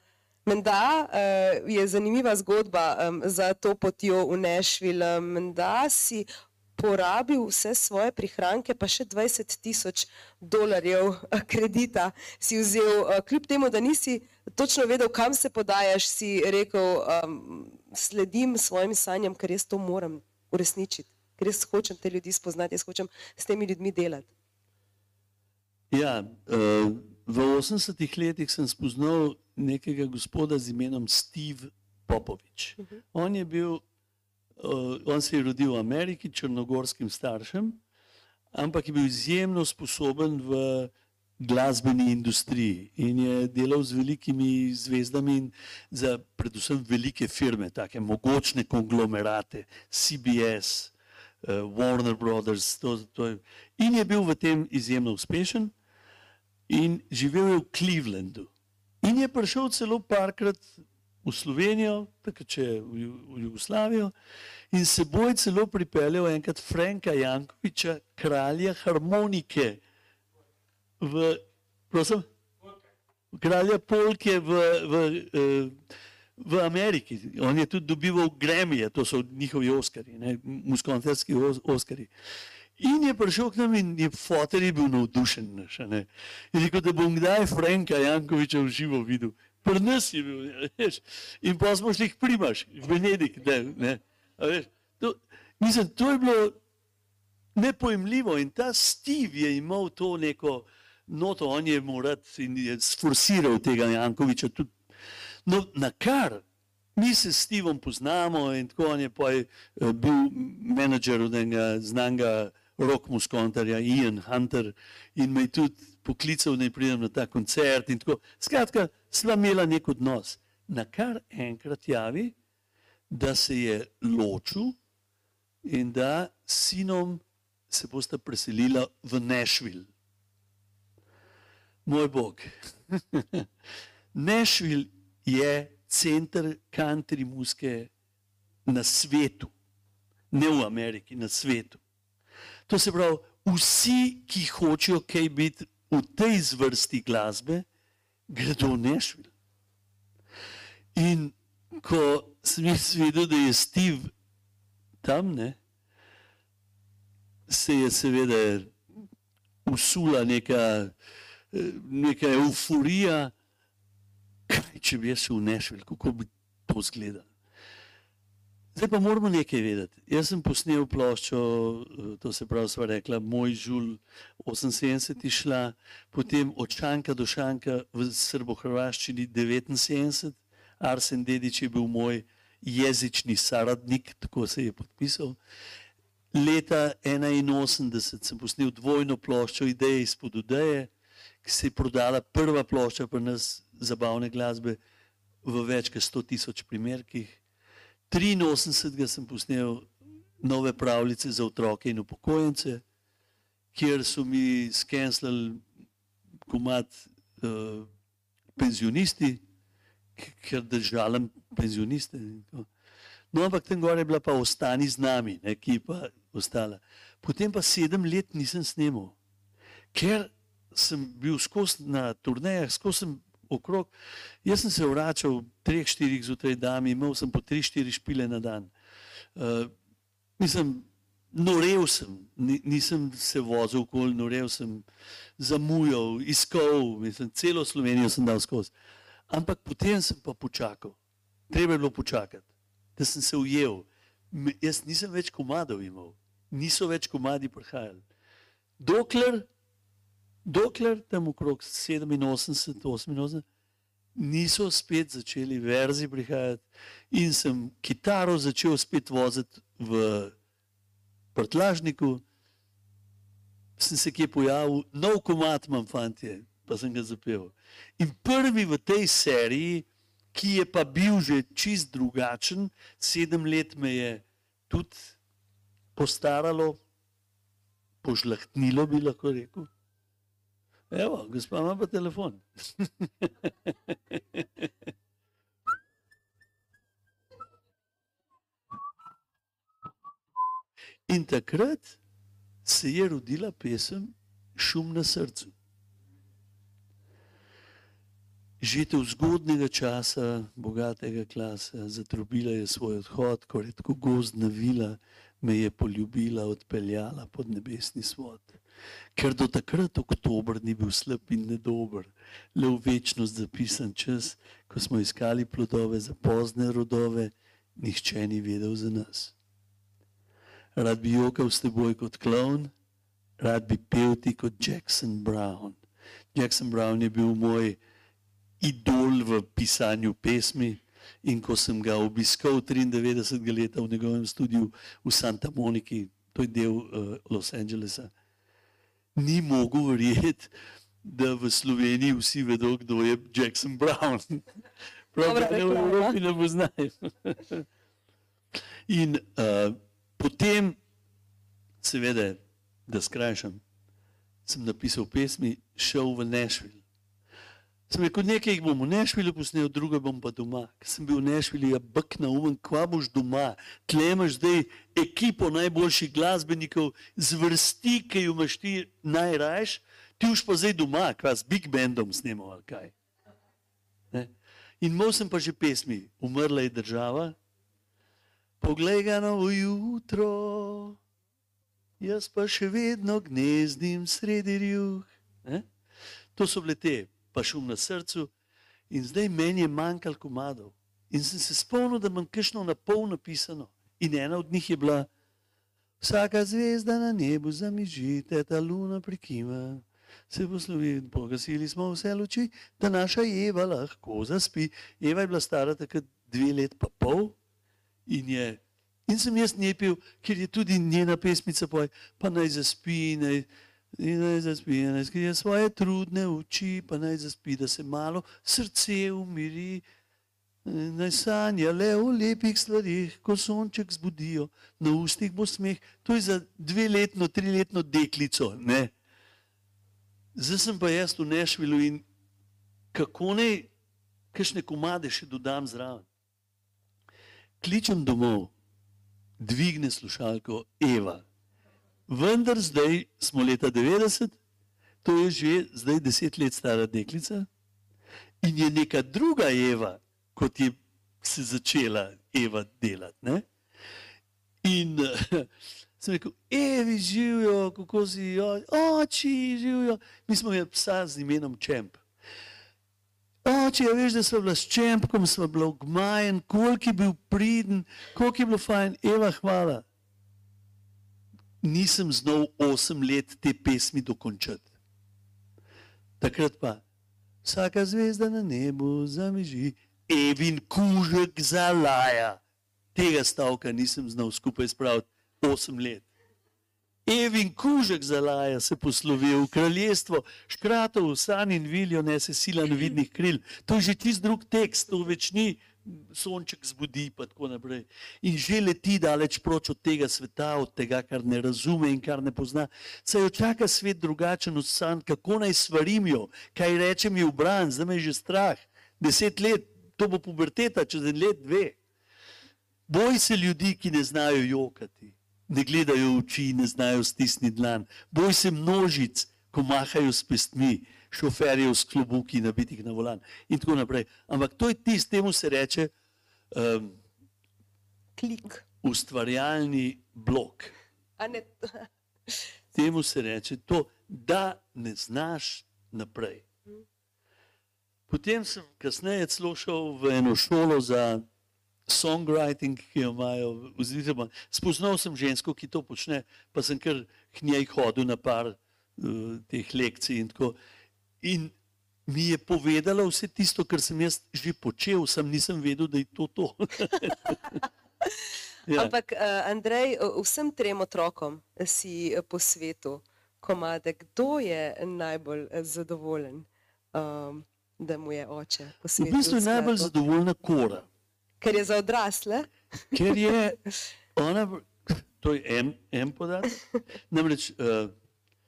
Menda uh, je zanimiva zgodba um, za to potjo v Nešvil. Menda si porabil vse svoje prihranke, pa še 20 tisoč dolarjev eh, kredita si vzel. Uh, kljub temu, da nisi točno vedel, kam se podajaš, si rekel, um, sledim svojim sanjam, ker jaz to moram uresničiti, ker jaz hočem te ljudi spoznati, jaz hočem s temi ljudmi delati. Ja, eh, v 80-ih letih sem spoznal nekega gospoda z imenom Steve Popovič. On je bil, eh, on se je rodil v Ameriki, črnogorskim staršem, ampak je bil izjemno sposoben v glasbeni industriji in je delal z velikimi zvezdami in za predvsem velike firme, take mogočne konglomerate, CBS, eh, Warner Brothers. To, to je, in je bil v tem izjemno uspešen in živel je v Clevelandu. In je prišel celo parkrat v Slovenijo, takrat če je v, Ju- v Jugoslavijo, in seboj celo pripeljal enkrat Franka Jankoviča, kralja harmonike v, prosim, kralja polke v, v, eh, v Ameriki. On je tudi dobival Grammy, to so njihovi Oscari, muskoncerski Oscari. In je prišel k nam in je fotor je bil navdušen. naš. Je rekel, da bom kdaj Franka Jankoviča v živo videl. Pri nas je bil, veš. In pa smo šli k primaš, v Benedik. Ne, ne. veš. To, mislim, to je bilo nepojemljivo in ta Steve je imel to neko noto, on je morat in je sforsiral tega Jankoviča tudi. No, na kar mi se s Stevom poznamo in tako on je pa eh, bil menedžer od enega znanga rock muskontarja Ian Hunter in me je tudi poklical, da pridem na ta koncert in tako. Skratka, sva imela nek odnos. Na kar enkrat javi, da se je ločil in da s sinom se bosta preselila v Nashville. Moj bog. Nashville je center country muzike na svetu, ne v Ameriki, na svetu. To se pravi, vsi, ki hočejo kaj biti v tej zvrsti glasbe, gredo v Nešvil. In ko sem jaz videl, da je Steve tam, ne, se je seveda usula neka, neka euforija, kaj če bi jaz šel v Nešvil, kako bi to izgledalo. Zdaj pa moramo nekaj vedeti. Jaz sem posnel ploščo, eh, to se pravi, sva rekla, moj žul 78 je šla, potem od šanka do šanka v srbo-hrvaščini 79, Arsen Dedič je bil moj jezični saradnik, tako se je podpisal. Leta 81 sem posnel dvojno ploščo ideje izpod ideje, ki se je prodala prva plošča pri nas zabavne glasbe v več kot 100 tisoč primerkih. 83. sem posnel nove pravljice za otroke in upokojence, kjer so mi skenslali komat uh, penzionisti, ker držalim penzioniste. No, ampak tam gore je bila pa ostani z nami, ne, ki pa ostala. Potem pa sedem let nisem snemal, ker sem bil skozi na turnejah, skozi sem okrog. Jaz sem se vračal treh, štirih zjutraj dan, imel sem po tri, štiri špile na dan. Uh, mislim, norev sem, nisem se vozil okoli, norev sem, zamujal, iskal, mislim, celo Slovenijo sem dal skozi. Ampak potem sem pa počakal, treba je bilo počakati, da sem se ujel. Jaz nisem več komadov imel, niso več komadi prihajali. Dokler dokler tam okrog 87, 88, niso spet začeli verzi prihajati in sem kitaro začel spet voziti v prtlažniku, sem se kje pojavil, nov komat imam fantje, pa sem ga zapel. In prvi v tej seriji, ki je pa bil že čist drugačen, sedem let me je tudi postaralo, požlahtnilo bi lahko rekel, Evo, gospa ima pa telefon. In takrat se je rodila pesem Šum na srcu. Žitev zgodnega časa, bogatega klasa, zatrubila je svoj odhod, ko je tako gozdna vila, me je poljubila, odpeljala pod nebesni svod. Ker do takrat oktober ni bil slab in nedober, le v večnost zapisan čas, ko smo iskali plodove za pozne rodove, nihče ni vedel za nas. Rad bi jokal s teboj kot klovn, rad bi pel ti kot Jackson Brown. Jackson Brown je bil moj idol v pisanju pesmi, In ko sem ga obiskal 93 let v njegovem studiu v Santa Moniki, to je del uh, Los Angelesa, ni mogel verjeti, da v Sloveniji vsi vedo, kdo je Jackson Brown. Prav tako v Evropi ne poznajo. In uh, potem, seveda, da skrajšam, sem napisal pesmi, šel v Nešvil. Sem rekel, nekaj jih bom v Nešvilu posnel, druge bom pa doma. Ker sem bil v Nešvilu, ja, bk na umen, kva boš doma. Tle imaš zdaj ekipo najboljših glasbenikov, zvrsti, ki jo imaš ti najrajš, ti už pa zdaj doma, kva s big bandom snemal ali kaj. Ne? In imel sem pa že pesmi, umrla je država, poglej ga na ujutro, jaz pa še vedno gnezdim sredi rjuh. Ne? To so bile te pa šum na srcu, in zdaj meni je manjkalo komadov. In sem se spomnil, da imam kišno na pol napisano. In ena od njih je bila: Vsaka zvezda na nebu zamiži, ta luna prikima. Se poslovi, pogasili smo vse luči, da naša Eva lahko zaspi. Eva je bila stara takrat dve let pa pol in je. In sem jaz nepil, ker je tudi njena pesmica, poj, pa naj zaspi, naj, in naj zaspi, naj skrije svoje trudne oči, pa naj zaspi, da se malo srce umiri. Naj sanja le o lepih stvarih, ko sonček zbudijo, na ustih bo smeh. To je za dveletno, triletno deklico. Ne? Zdaj sem pa jaz v Nešvilu in kako naj, kakšne komade še dodam zraven. Kličem domov, dvigne slušalko Eva. Vendar zdaj smo leta 90, to je že zdaj deset let stara deklica in je neka druga Eva, kot je se začela Eva delati. Ne? In sem rekel, Evi živijo, kako si, jo, oči živijo. Mi smo imeli psa z imenom Čemp. Oče, ja veš, da smo bila s Čempkom, smo bila v Gmajen, koliko je bil priden, koliko je bilo fajn. Eva, hvala. Nisem znal osem let te pesmi dokončati. Takrat pa, vsaka zvezda na nebu zamiži, Evin kužek zalaja. Tega stavka nisem znal skupaj spraviti osem let. Evin kužek zalaja se poslovi v kraljestvo, škratov, san in viljo nese sila nevidnih kril. To je že tisti drug tekst, to več ni sonček zbudi pa tako naprej. In že leti daleč proč od tega sveta, od tega, kar ne razume in kar ne pozna. Saj jo čaka svet drugačen od san, kako naj svarim jo, kaj rečem ji v bran, zdaj me je že strah. Deset let, to bo puberteta, čez en let, dve. Boj se ljudi, ki ne znajo jokati, ne gledajo v oči, ne znajo stisniti dlan. Boj se množic, ko mahajo s pestmi, šoferjev s klobuki, nabitih na volan in tako naprej. Ampak to je tisto, temu se reče um, Klik. ustvarjalni blok. Temu se reče to, da ne znaš naprej. Potem sem kasneje celo šel v eno šolo za songwriting, ki jo imajo, oziroma spoznal sem žensko, ki to počne, pa sem kar k njej hodil na par uh, teh lekcij in tako. In mi je povedala vse tisto, kar sem jaz že počel, sem nisem vedel, da je to to. ja. Ampak, uh, Andrej, uh, vsem trem otrokom si uh, po svetu komade, kdo je najbolj zadovoljen, um, da mu je oče po V svetu? bistvu je najbolj zadovoljna kora. Ker je za odrasle. Ker je ona, to je en, en podatek. Namreč, uh,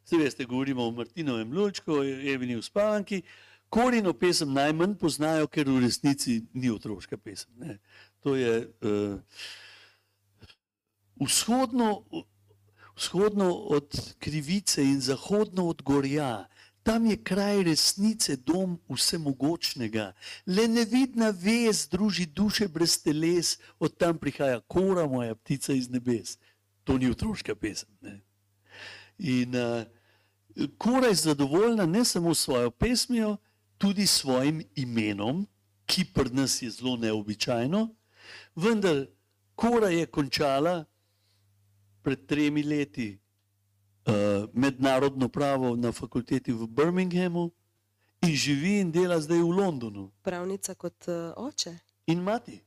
vse veste, govorimo o Martinovem Lulčku, o Evini uspavanki. Korino pesem najmanj poznajo, ker v resnici ni otroška pesem. Ne. To je uh, vzhodno, vzhodno od krivice in zahodno od gorja. Tam je kraj resnice, dom vsemogočnega. Le nevidna vez druži duše brez teles, od tam prihaja kora, moja ptica iz nebes. To ni otroška pesem. Ne? In uh, kora je zadovoljna ne samo s svojo pesmijo, tudi s svojim imenom, ki pri nas je zelo neobičajno, vendar kora je končala pred tremi leti uh, mednarodno pravo na fakulteti v Birminghamu in živi in dela zdaj v Londonu. Pravnica kot uh, oče. In mati,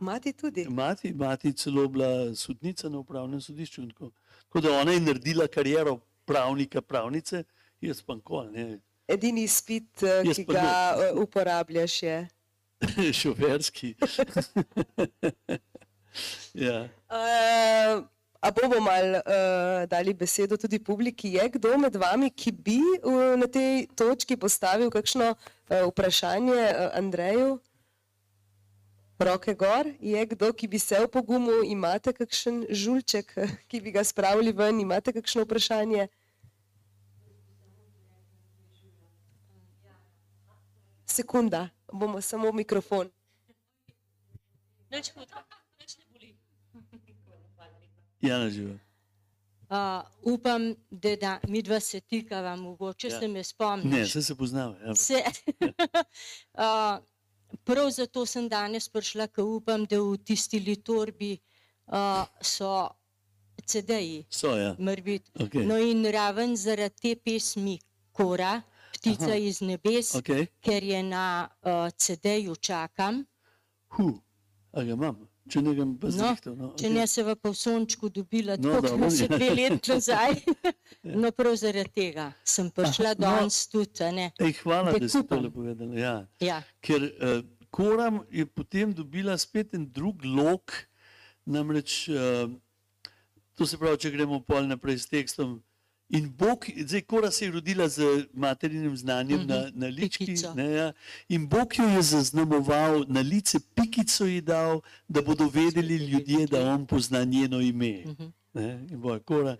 Mati tudi. mati, mati celo bila sodnica na upravnem sodišču. Tako, tako da ona je naredila kariero pravnika, pravnice, jaz pa nikoli ne. Edini izpit, uh, Jaz ki ga uh, uporabljaš, je. Šoferski. ja. Uh, a bomo mal uh, dali besedo tudi publiki? Je kdo med vami, ki bi uh, na tej točki postavil kakšno uh, vprašanje uh, Andreju? Roke gor, je kdo, ki bi se opogumil, imate kakšen žulček, ki bi ga spravili ven, imate kakšno vprašanje? Sekunda, bomo samo mikrofon. Nič hudega, nič ne boli. Jana živa. Uh, upam, da, da mi dva se tikava, mogoče Ja. ja. se me Ne, spomniš. vse se poznava. Ja. Se, uh, prav zato sem danes prišla, ker upam, da v tisti litorbi uh, so CD-ji, So, ja. morbit. Okej. No in raven zaradi te pesmi Kora, ptica Aha. Iz nebes, Okej. ker je na uh, CD-ju čakam. Hu. A ga imam, če ne ga pa No, zrihtal. No, če okej. ne se v Pavsončku dobila, No, tako kot se ja. dve leti nazaj. No, prav zaradi tega sem prišla no. danes tudi, a ne. Ej, hvala, da ste dekupam. to povedali. Ja. Ja, Ker uh, Koram je potem dobila spet en drug lok, namreč uh, to se pravi, če gremo pol naprej s tekstom. In Bog, zdaj Kora se je rodila z materinim znanjem mm -hmm. na, na lički. Pikico. Ne, ja. In Bog jo je zaznamoval, na lice pikico ji dal, da bodo vedeli ljudje, da on pozna njeno ime. Mm -hmm. ne, in, bojo, Kora.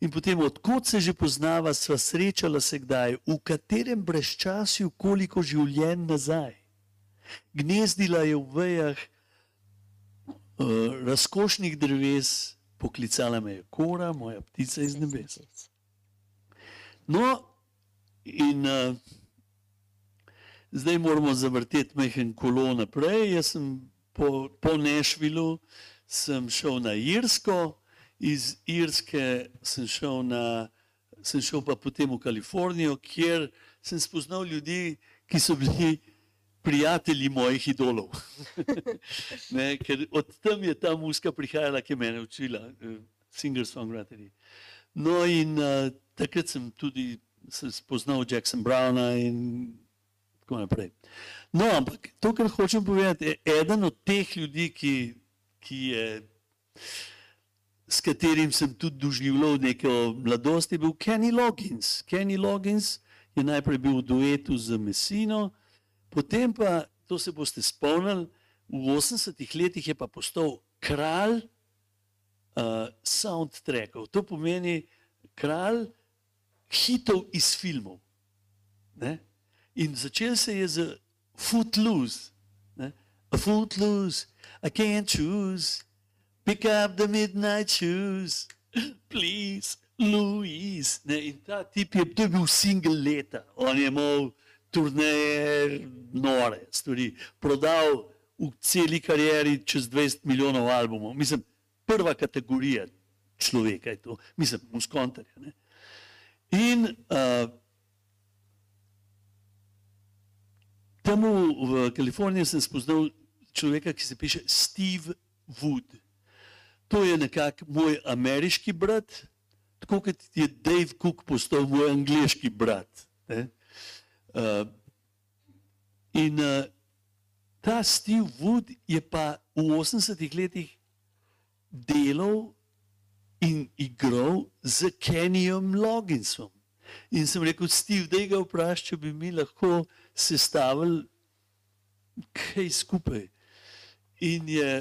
in potem, odkot se že poznava, sva srečala se kdaj, v katerem brezčasju, koliko življenj nazaj. Gnezdila je v vejah uh, razkošnih dreves, poklicala me je Kora, moja ptica iz nebesa. No, in uh, zdaj moramo zavrteti mehen kolo naprej. Jaz sem po, po Nešvilu sem šel na Irsko, iz Irske sem šel, na, sem šel pa potem v Kalifornijo, kjer sem spoznal ljudi, ki so bili prijatelji mojih idolov. ne, od tam je ta muska prihajala, ki je mene učila, uh, singer-songwriterji. No, in uh, takrat sem tudi sem spoznal Jackson Browna in tako naprej. No, ampak to, kar hočem povedati, je eden od teh ljudi, ki, ki je, s katerim sem tudi doživljal neko mladost, je bil Kenny Loggins. Kenny Loggins je najprej bil v duetu z Messino, potem pa, to se boste spomnili, v 80-ih letih je pa postal kralj uh, soundtrackov. To pomeni kralj hitov iz filmov. Ne? In začel se je z Footloose. Ne? A Footloose, I can't choose. Pick up the midnight shoes, please, Louise. Ne? In ta tip je, to je bil single leta. On je imel turneje, nore stvari. Prodal v celi karieri čez 20 milijonov albumov. Mislim, prva kategorija človeka je to, mislim, muskontarja. Ne? In uh, tam v, v Kaliforniji sem spoznal človeka, ki se piše Steve Wood. To je nekako moj ameriški brat, tako kot je Dave Cook postal moj angliški brat. Ne? Uh, in uh, ta Steve Wood je pa v 80-ih letih delal in igral z Kennyjem Logginsom. In sem rekel, Steve, da ga vprašaj, če bi mi lahko sestavili kaj skupaj. In je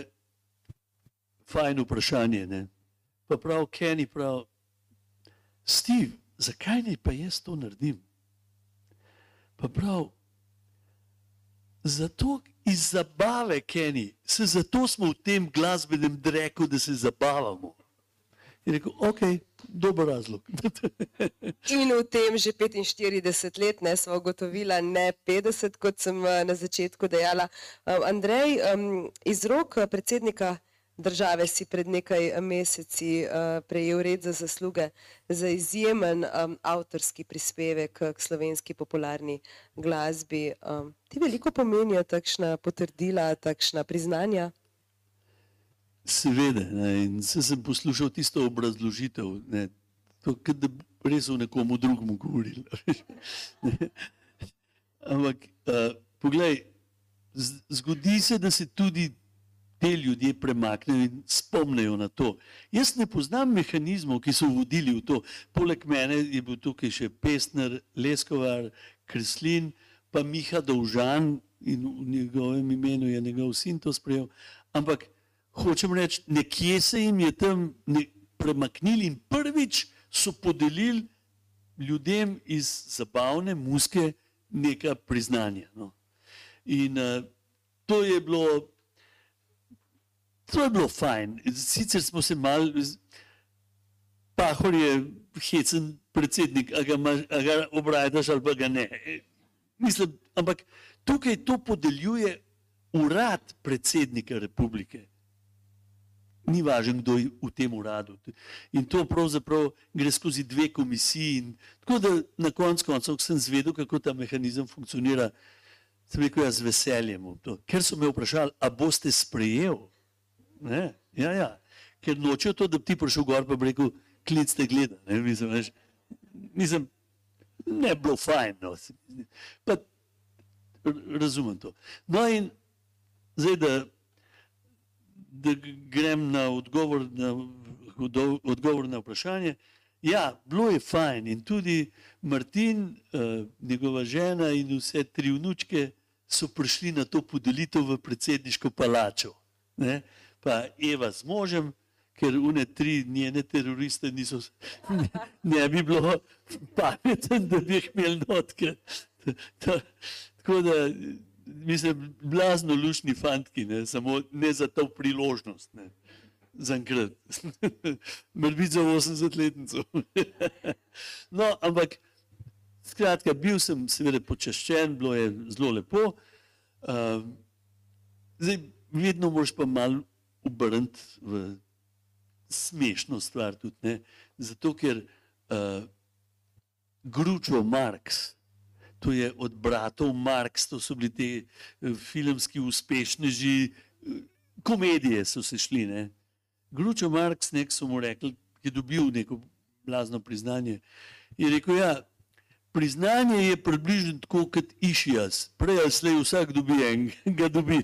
fajn vprašanje. Ne? Pa prav Kenny prav, Steve, zakaj ne pa jaz to naredim? Pa prav, zato iz zabave, Kenny, se zato smo v tem glasbenem dreku, da se zabavamo. Je rekel, ok, dober razlog. In v tem že 45 let, ne smo ugotovila, ne 50, kot sem eh, na začetku dejala. Um, Andrej, um, iz rok eh, predsednika države si pred nekaj meseci uh, prejel red za zasluge za izjemen um, avtorski prispevek k slovenski popularni glasbi. Um, ti veliko pomenijo takšna potrdila, takšna priznanja? Seveda, ne, in se sem poslušal tisto obrazložitev, ne, to, da res o nekomu drugemu govoril. Ne. Ampak, uh, poglej, zgodi se, da se tudi te ljudje premaknejo in spomnijo na to. Jaz ne poznam mehanizmov, ki so vodili v to. Poleg mene je bil tukaj še Pesner, Leskovar, Kreslin, pa Miha Dovžan in v njegovem imenu je njegov sin to sprejel. Ampak hočem reči, nekje se jim je tam premaknili in prvič so podelili ljudem iz zabavne muske neka priznanja. No. In uh, to je bilo, to je bilo fajn. Sicer smo se mal, Pahor je hecen predsednik, a ga, imaš- a ga obrajdaš ali pa ga ne. E, Mislim, ampak tukaj to podeljuje urad predsednika republike. Ni važno, kdo je v tem uradu. In to pravzaprav gre skozi dve komisiji. In, tako da na koncu koncev sem zvedel, kako ta mehanizem funkcionira. Sem rekel, jaz z veseljem. to. Ker so me vprašali, a boste sprejel? Ne? Ja, ja. Ker nočejo to, da bi ti prišel gor bi rekel, klic te gleda. Ne? Mislim, veš, mislim, ne bi bilo fajn. No. Pa, razumem to. No in zdaj, da, da grem na odgovor na, odgo- odgovor na vprašanje. Ja, bilo je fajn in tudi Martin, uh, njegova žena in vse tri vnučke so prišli na to podelitev v predsedniško palačo. Ne? Pa Eva z možem, ker une tri njene teroriste niso, ne, ne bi bilo pameten, da bi jih imeli notke. Tako da, mislim, blazno lušni fantki, ne? samo ne za to priložnost. Ne? Zaenkrat. Morda za 80-letnico. no, ampak, skratka, bil sem seveda počaščen, bilo je zelo lepo. Uh, zdaj, vedno moraš pa malo obrniti v smešno stvar tudi, ne? zato ker uh, Gručo Marks, to je od bratov Marks, to so bili ti eh, filmski uspešneži, eh, komedije so se šli. Ne? Gručo Marks, nek so mu rekli, je dobil neko blazno priznanje. Je rekel, ja, priznanje je približno tako kot išijas. Prej ali slej vsak dobi en, ga dobi.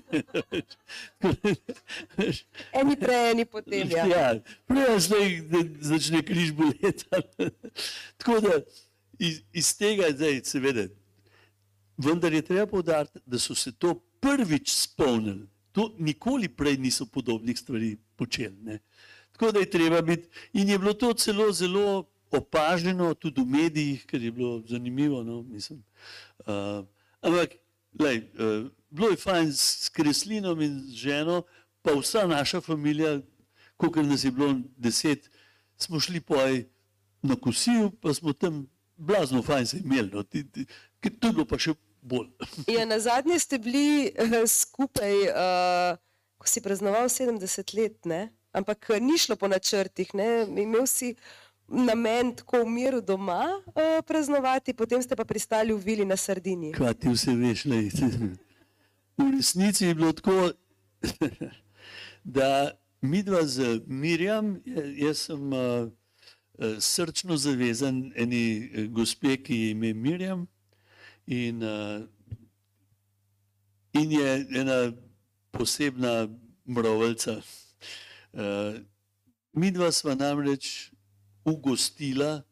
Eni prej, eni potem. Ja. Ja, prej ali slej začne križ boleti. Tako da iz, iz tega zdaj seveda, vendar je treba povdariti, da so se to prvič spomnili. To nikoli prej niso podobnih stvari počeli. Ne. Tako da je treba biti, in je bilo to celo zelo opaženo tudi v medijih, ker je bilo zanimivo. No, uh, ampak, lej, uh, bilo je fajn s Kreslinom in z ženo, pa vsa naša familija, koliko nas je bilo deset, smo šli poj na kosil, pa smo tam blazno fajn se imeli. No, ti, ti, ker to je bilo pa še bolj. Ja, na zadnje ste bili eh, skupaj, uh, ko si praznoval 70 let, ne? ampak eh, ni šlo po načrtih. Ne? Imel si namen tako v miru doma uh, praznovati, potem ste pa pristali v vili na Sardini. Kaj ti vse veš? Lej. V resnici je bilo tako, da midva z Mirjam, ja- jaz sem uh, srčno zavezan eni gospe, ki je ime Mirjam in, uh, in je ena posebna mrovelca. Uh, midva sva namreč ugostila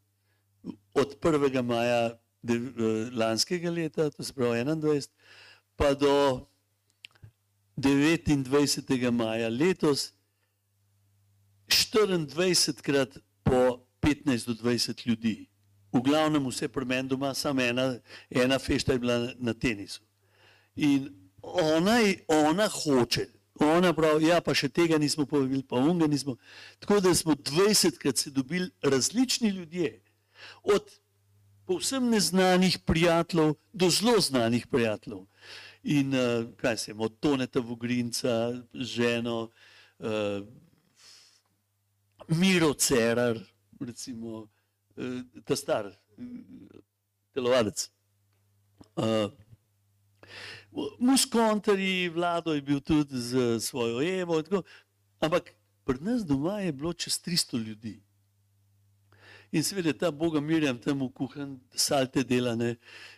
od 1. maja eh, lanskega leta, to se pravi 21, pa do 29. maja letos, 24 krat po 15 do 20 ljudi. V glavnem vse pri meni doma, samo ena, ena fešta je bila na, tenisu. In ona, ona hoče, ona pravi, ja, pa še tega nismo povabili, pa unga nismo. Tako da smo 20 krat se dobili različni ljudje. Od povsem neznanih prijateljev do zelo znanih prijateljev. In uh, kaj se jim, od Toneta Vogrinca, ženo, uh, Miro Cerar, recimo, uh, ta star telovadec. Uh, Muskontarji, vlado je bil tudi z svojo Evo, tako, ampak pri nas doma je bilo čez 300 ljudi. In seveda ta Boga Mirjam tam v kuhan salte delane.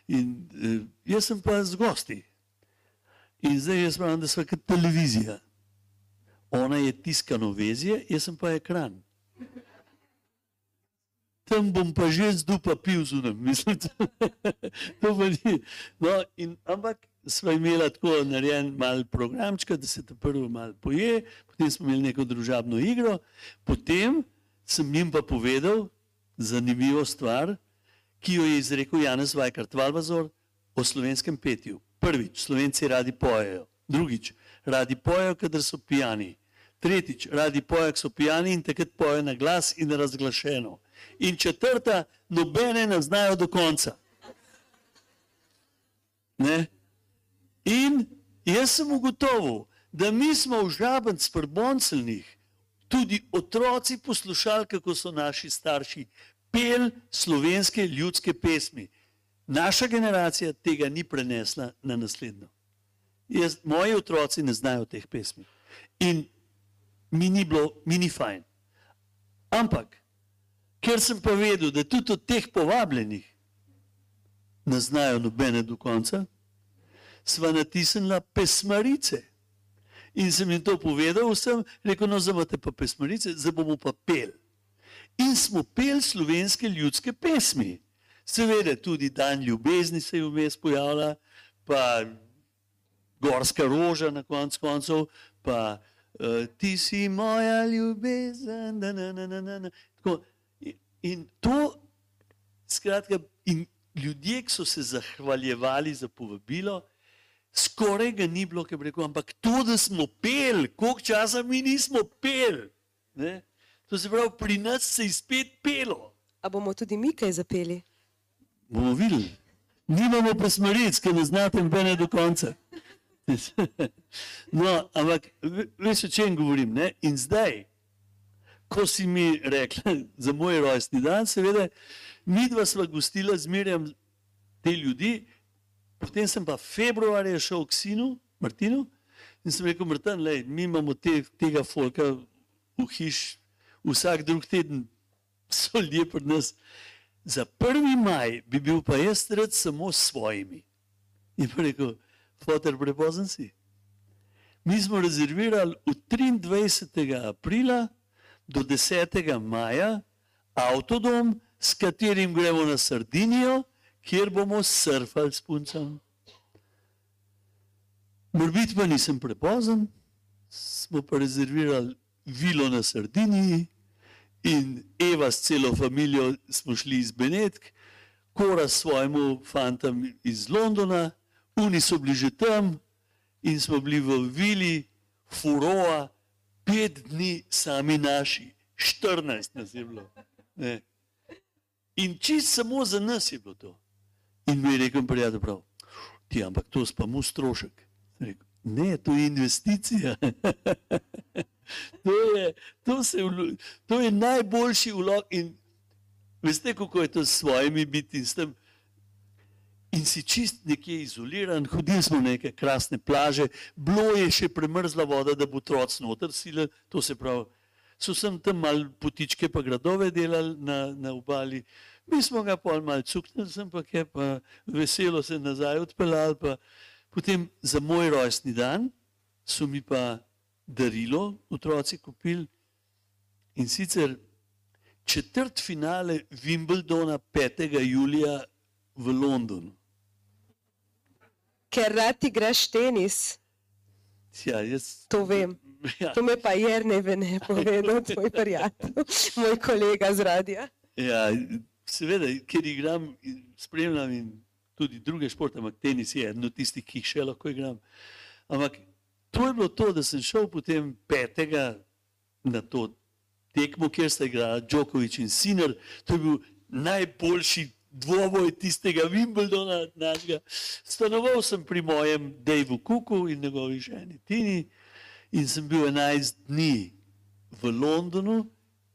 In eh, jaz sem pa z gosti. In zdaj jaz pravim, da smo kot televizija. Ona je tiskano vezje, jaz sem pa ekran. Tam bom pa že z dupa pil zunem, mislim. to pa ni. No, in, ampak smo imeli tako narejen mal programčka, da se ta prvo mal poje, potem smo imeli neko družabno igro, potem sem jim pa povedal zanimivo stvar, ki jo je izrekel Janez Vajkart Valvazor o slovenskem petju. Prvič, slovenci radi pojejo. Drugič, radi pojejo, kadar so pijani. Tretjič, radi pojejo, ko so pijani in takrat pojejo na glas in razglašeno. In četrta, nobene ne znajo do konca. Ne? In jaz sem ugotovil, da mi smo v žabenc prboncelnih tudi otroci poslušali, kako so naši starši pel slovenske ljudske pesmi. naša generacija tega ni prenesla na naslednjo. Jaz, moji otroci ne znajo teh pesmi. In mi ni bilo, mi ni fajn. Ampak, ker sem pa vedel, da tudi od teh povabljenih ne znajo nobene do konca, sva natisnila pesmarice. In sem jim to povedal, vsem rekel, no, zdaj imate pa pesmarice, zdaj bomo pa pel. In smo pel slovenske ljudske pesmi. Seveda tudi dan ljubezni se je vmes pojavila, pa gorska roža na koncu koncev, pa uh, ti si moja ljubezen. Na, na, na, na, na. Tako, in to, skratka, in ljudje, ki so se zahvaljevali za povabilo, skoraj ga ni bilo, ki bi rekel, ampak to, da smo pel, koliko časa mi nismo pel. Ne? To se pravi, pri nas se je spet pelo. A bomo tudi mi kaj zapeli? Bomo videli. Nimamo pa smeric, ki ne znate nobene do konca. No, ampak ve- veš, o čem govorim. Ne? In zdaj, ko si mi rekla za moj rojstni dan, seveda, mi dva sva gostila zmerjam te ljudi, potem sem pa februarja šel k sinu, Martinu, in sem rekel, Martin, lej, mi imamo te, tega folka v hiš, vsak drug teden so ljudje pri nas. Za 1. maj bi bil pa jaz rad samo s svojimi. In pa rekel, fotor, prepozen si. Mi smo rezervirali od 23. aprila do 10. maja avtodom, s katerim gremo na Sardinijo, kjer bomo surfali s puncem. Morbit pa nisem prepozen, smo pa rezervirali vilo na Sardiniji in Eva s celo familijo smo šli iz Benetk, Kora s svojim fantom iz Londona, oni so bili že tam in smo bili v vili Furoa, pet dni sami naši, 14 nas je bilo. Ne. In čist samo za nas je bilo to. In mi je rekel, prijatelj, prav, ti, ampak to pa mu strošek. Rekel, ne, to je investicija. to, je, to, se, to je najboljši vlog. In veste, kako je to s svojimi biti in s tem. In si čist nekje izoliran, hodili smo na neke krasne plaže, bilo je še premrzla voda, da bo otroci noter sile, to se pravi. So sem tam mal potičke pa gradove delali na, na obali, mi smo ga pol mal cuknili, sem pa je pa veselo se nazaj odpeljali. Pa. Potem za moj rojstni dan so mi pa darilo otroci kupili in sicer četrt finale Wimbledona 5. julija v Londonu. Ker rad igraš tenis, Ja, jaz, to vem. ja, To me pa Jerne vene povedal, tvoj prijatelj, moj kolega z radija. ja, seveda, ker igram, in spremljam in tudi druge športe, ampak tenis je eno tistih, ki jih še lahko igram. Ampak to je bilo to, da sem šel potem petega na to tekmo, kjer sta igrala Djokovic in Sinner. To je bil najboljši dvoboj tistega Wimbledona našega. Stanoval sem pri mojem Davu Kuku in njegovi ženi Tini in sem bil 11 dni v Londonu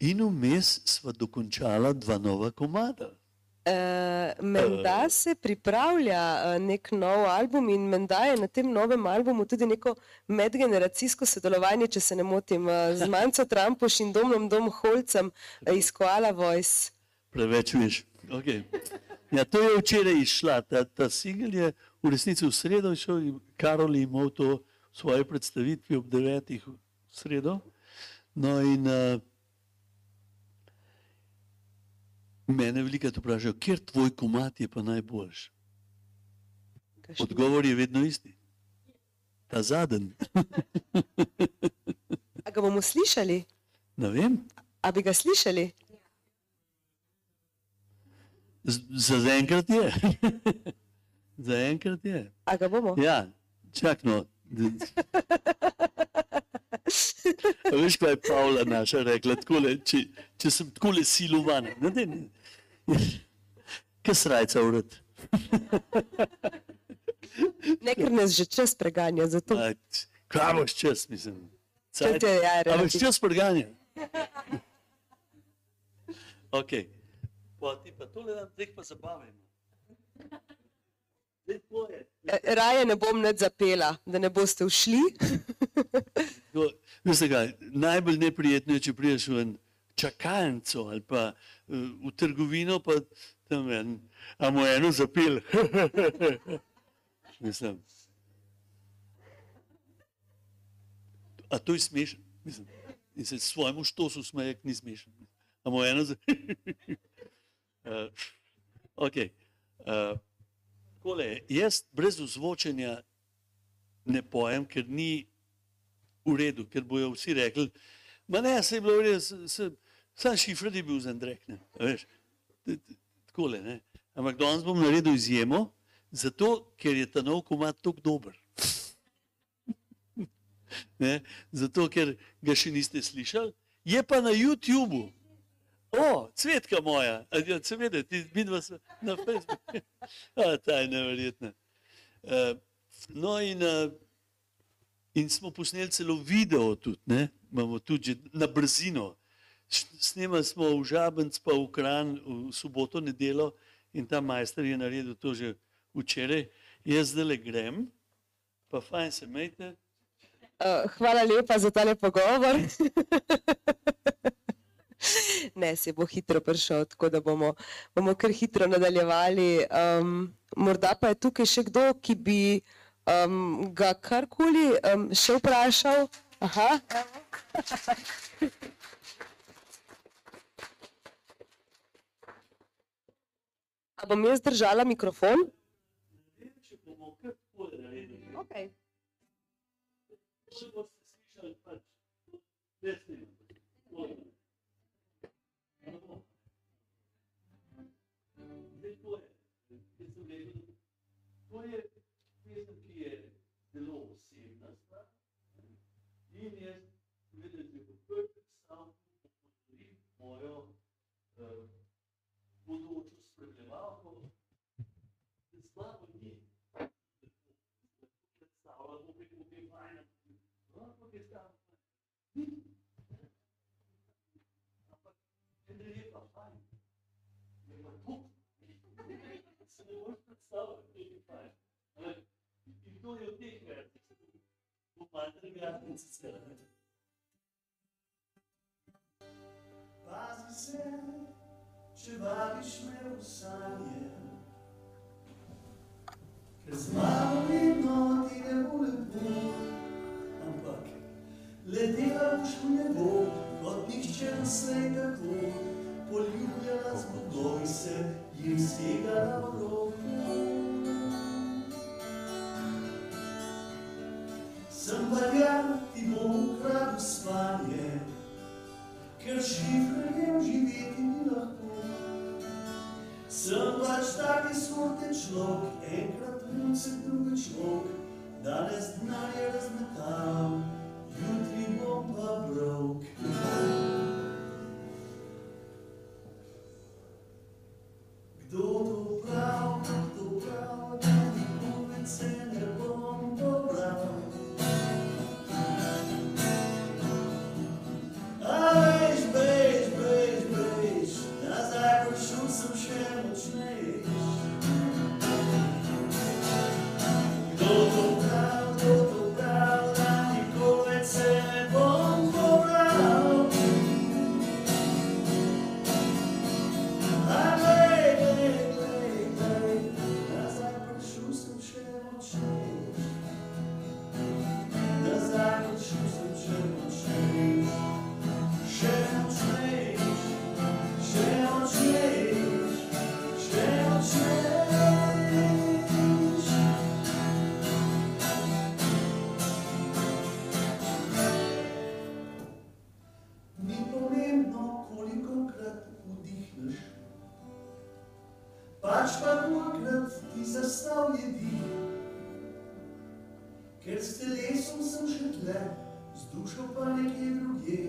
in vmes sva dokončala dva nova komada. Uh, menda se pripravlja uh, nek nov album in menda je na tem novem albumu tudi neko medgeneracijsko sodelovanje, če se ne motim, uh, z Manco Trampoš in Domom Dom Holcem uh, iz Koala Voice. Preveč veš. Okay. Ja, to je včeraj izšla, ta, ta singel je v resnici v sredo išel in Karol je imel to v svoji predstavitvi ob devetih v sredo. No in uh, mene veliko vprašajo, kjer tvoj komat je pa najboljši? Odgovor je vedno isti. Ta zadnji. A ga bomo slišali? Ne vem, A bi ga slišali? Z- za zaenkrat je. zaenkrat je. A ga bomo? Ja, čak no. A Veš, kaj je Pavla naša rekla, takole, če, če sem tako le silovan, ne, ne, ne. kaj srajca urad. Ne, ker nas že čas preganja, zato Kaj boš čas, mislim. Če te ja, A boš čas preganja? Ok. Pa ti pa tole dam, zdaj pa zabavajmo. E, Raje ne bom nič zapela, da ne boste ušli. Veste kaj, najbolj neprijetno je, če prideš v čakalnico ali pa v trgovino, pa tam en, a mu eno zapel. Mislim. A to je smešno? Mislim. In se svojemu štosu smeje, ni smešno. A mu eno zapel. uh, ok. Uh, Kole, jaz brez ozvočenja ne pojem, ker ni v redu, ker bojo vsi rekli, ma ne, se je bilo v redu, se- se- sam šifr je bil za Andrek, ne, veš, takole, ne. Ampak danes bom naredil izjemo, zato, ker je ta nov komad tako dober. Ne, zato, ker ga še niste slišali, je pa na YouTubu. O, cvetka moja, ja, seveda, ti vidva na Facebooku. A, ta je neverjetna. Uh, no in, uh, in smo posneli celo video tudi, ne? imamo tudi na brzino. Snemali smo v Žabenc, pa v Kran, v soboto, nedelo in ta majster je naredil to že včeraj. Jaz zdaj le grem, pa fajn se imejte. Uh, hvala lepa za tale pogovor. ne, se bo hitro prišel, tako da bomo, bomo kar hitro nadaljevali. Um, morda pa je tukaj še kdo, ki bi um, ga karkoli um, še vprašal. Aha. A bom jaz držala mikrofon? Okay. to je pesem, ki je zelo osebna stvar. In jaz, vedeti, že po prvem stavku opozorim mojo uh, bodočo spremljevalko, da slabo ni. Predstavlja, bo preko te fajne. No, ampak je stalo fajn. Ampak, če je pa fajn. Je pa to. Se ne moreš predstavljati, da je fajn. Ampak, To je v teh verzih. Po malo drugačnih sicer. Pazi se, če vabiš me v sanje. Ker z mano vedno ti ne bo lepo, ampak letela boš v nebo, kot nihče na svej Sem ja, ti bom ukradel spanje, ker šifrem živeti ni lahko. Sem pač taki sorte človek, enkrat mucek, drugič lok, danes denarje razmetal, jutri bom pa brok. Kdo to prav, pač pa kolikrat ti zastavlje dih. Ker s telesom sem še tle, z dušo pa nekje drugje.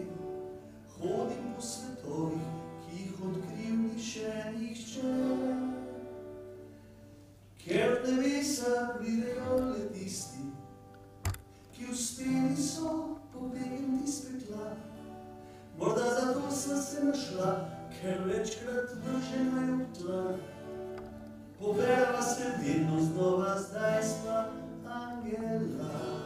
Hodim po svetovih, ki jih odkril ni še nihče. Ker v nebesa pridejo le tisti, ki uspeli so pobegniti iz pekla. Morda zato sem se našla, ker večkrat vržena je v tla. Poder a servirnos no basta esta angelada.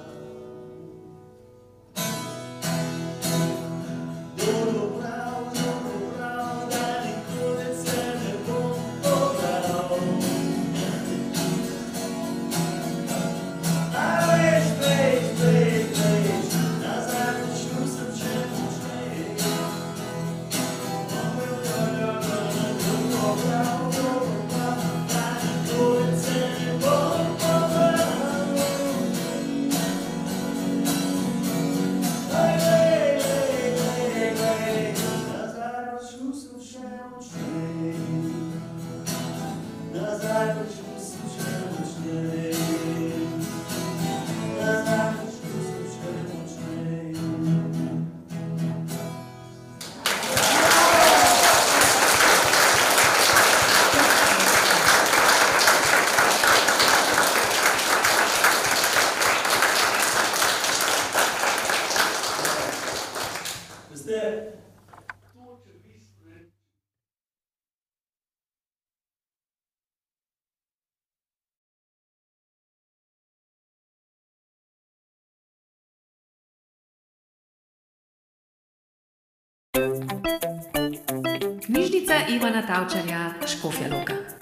Knjižnica Ivana Tavčarja, Škofja Loka.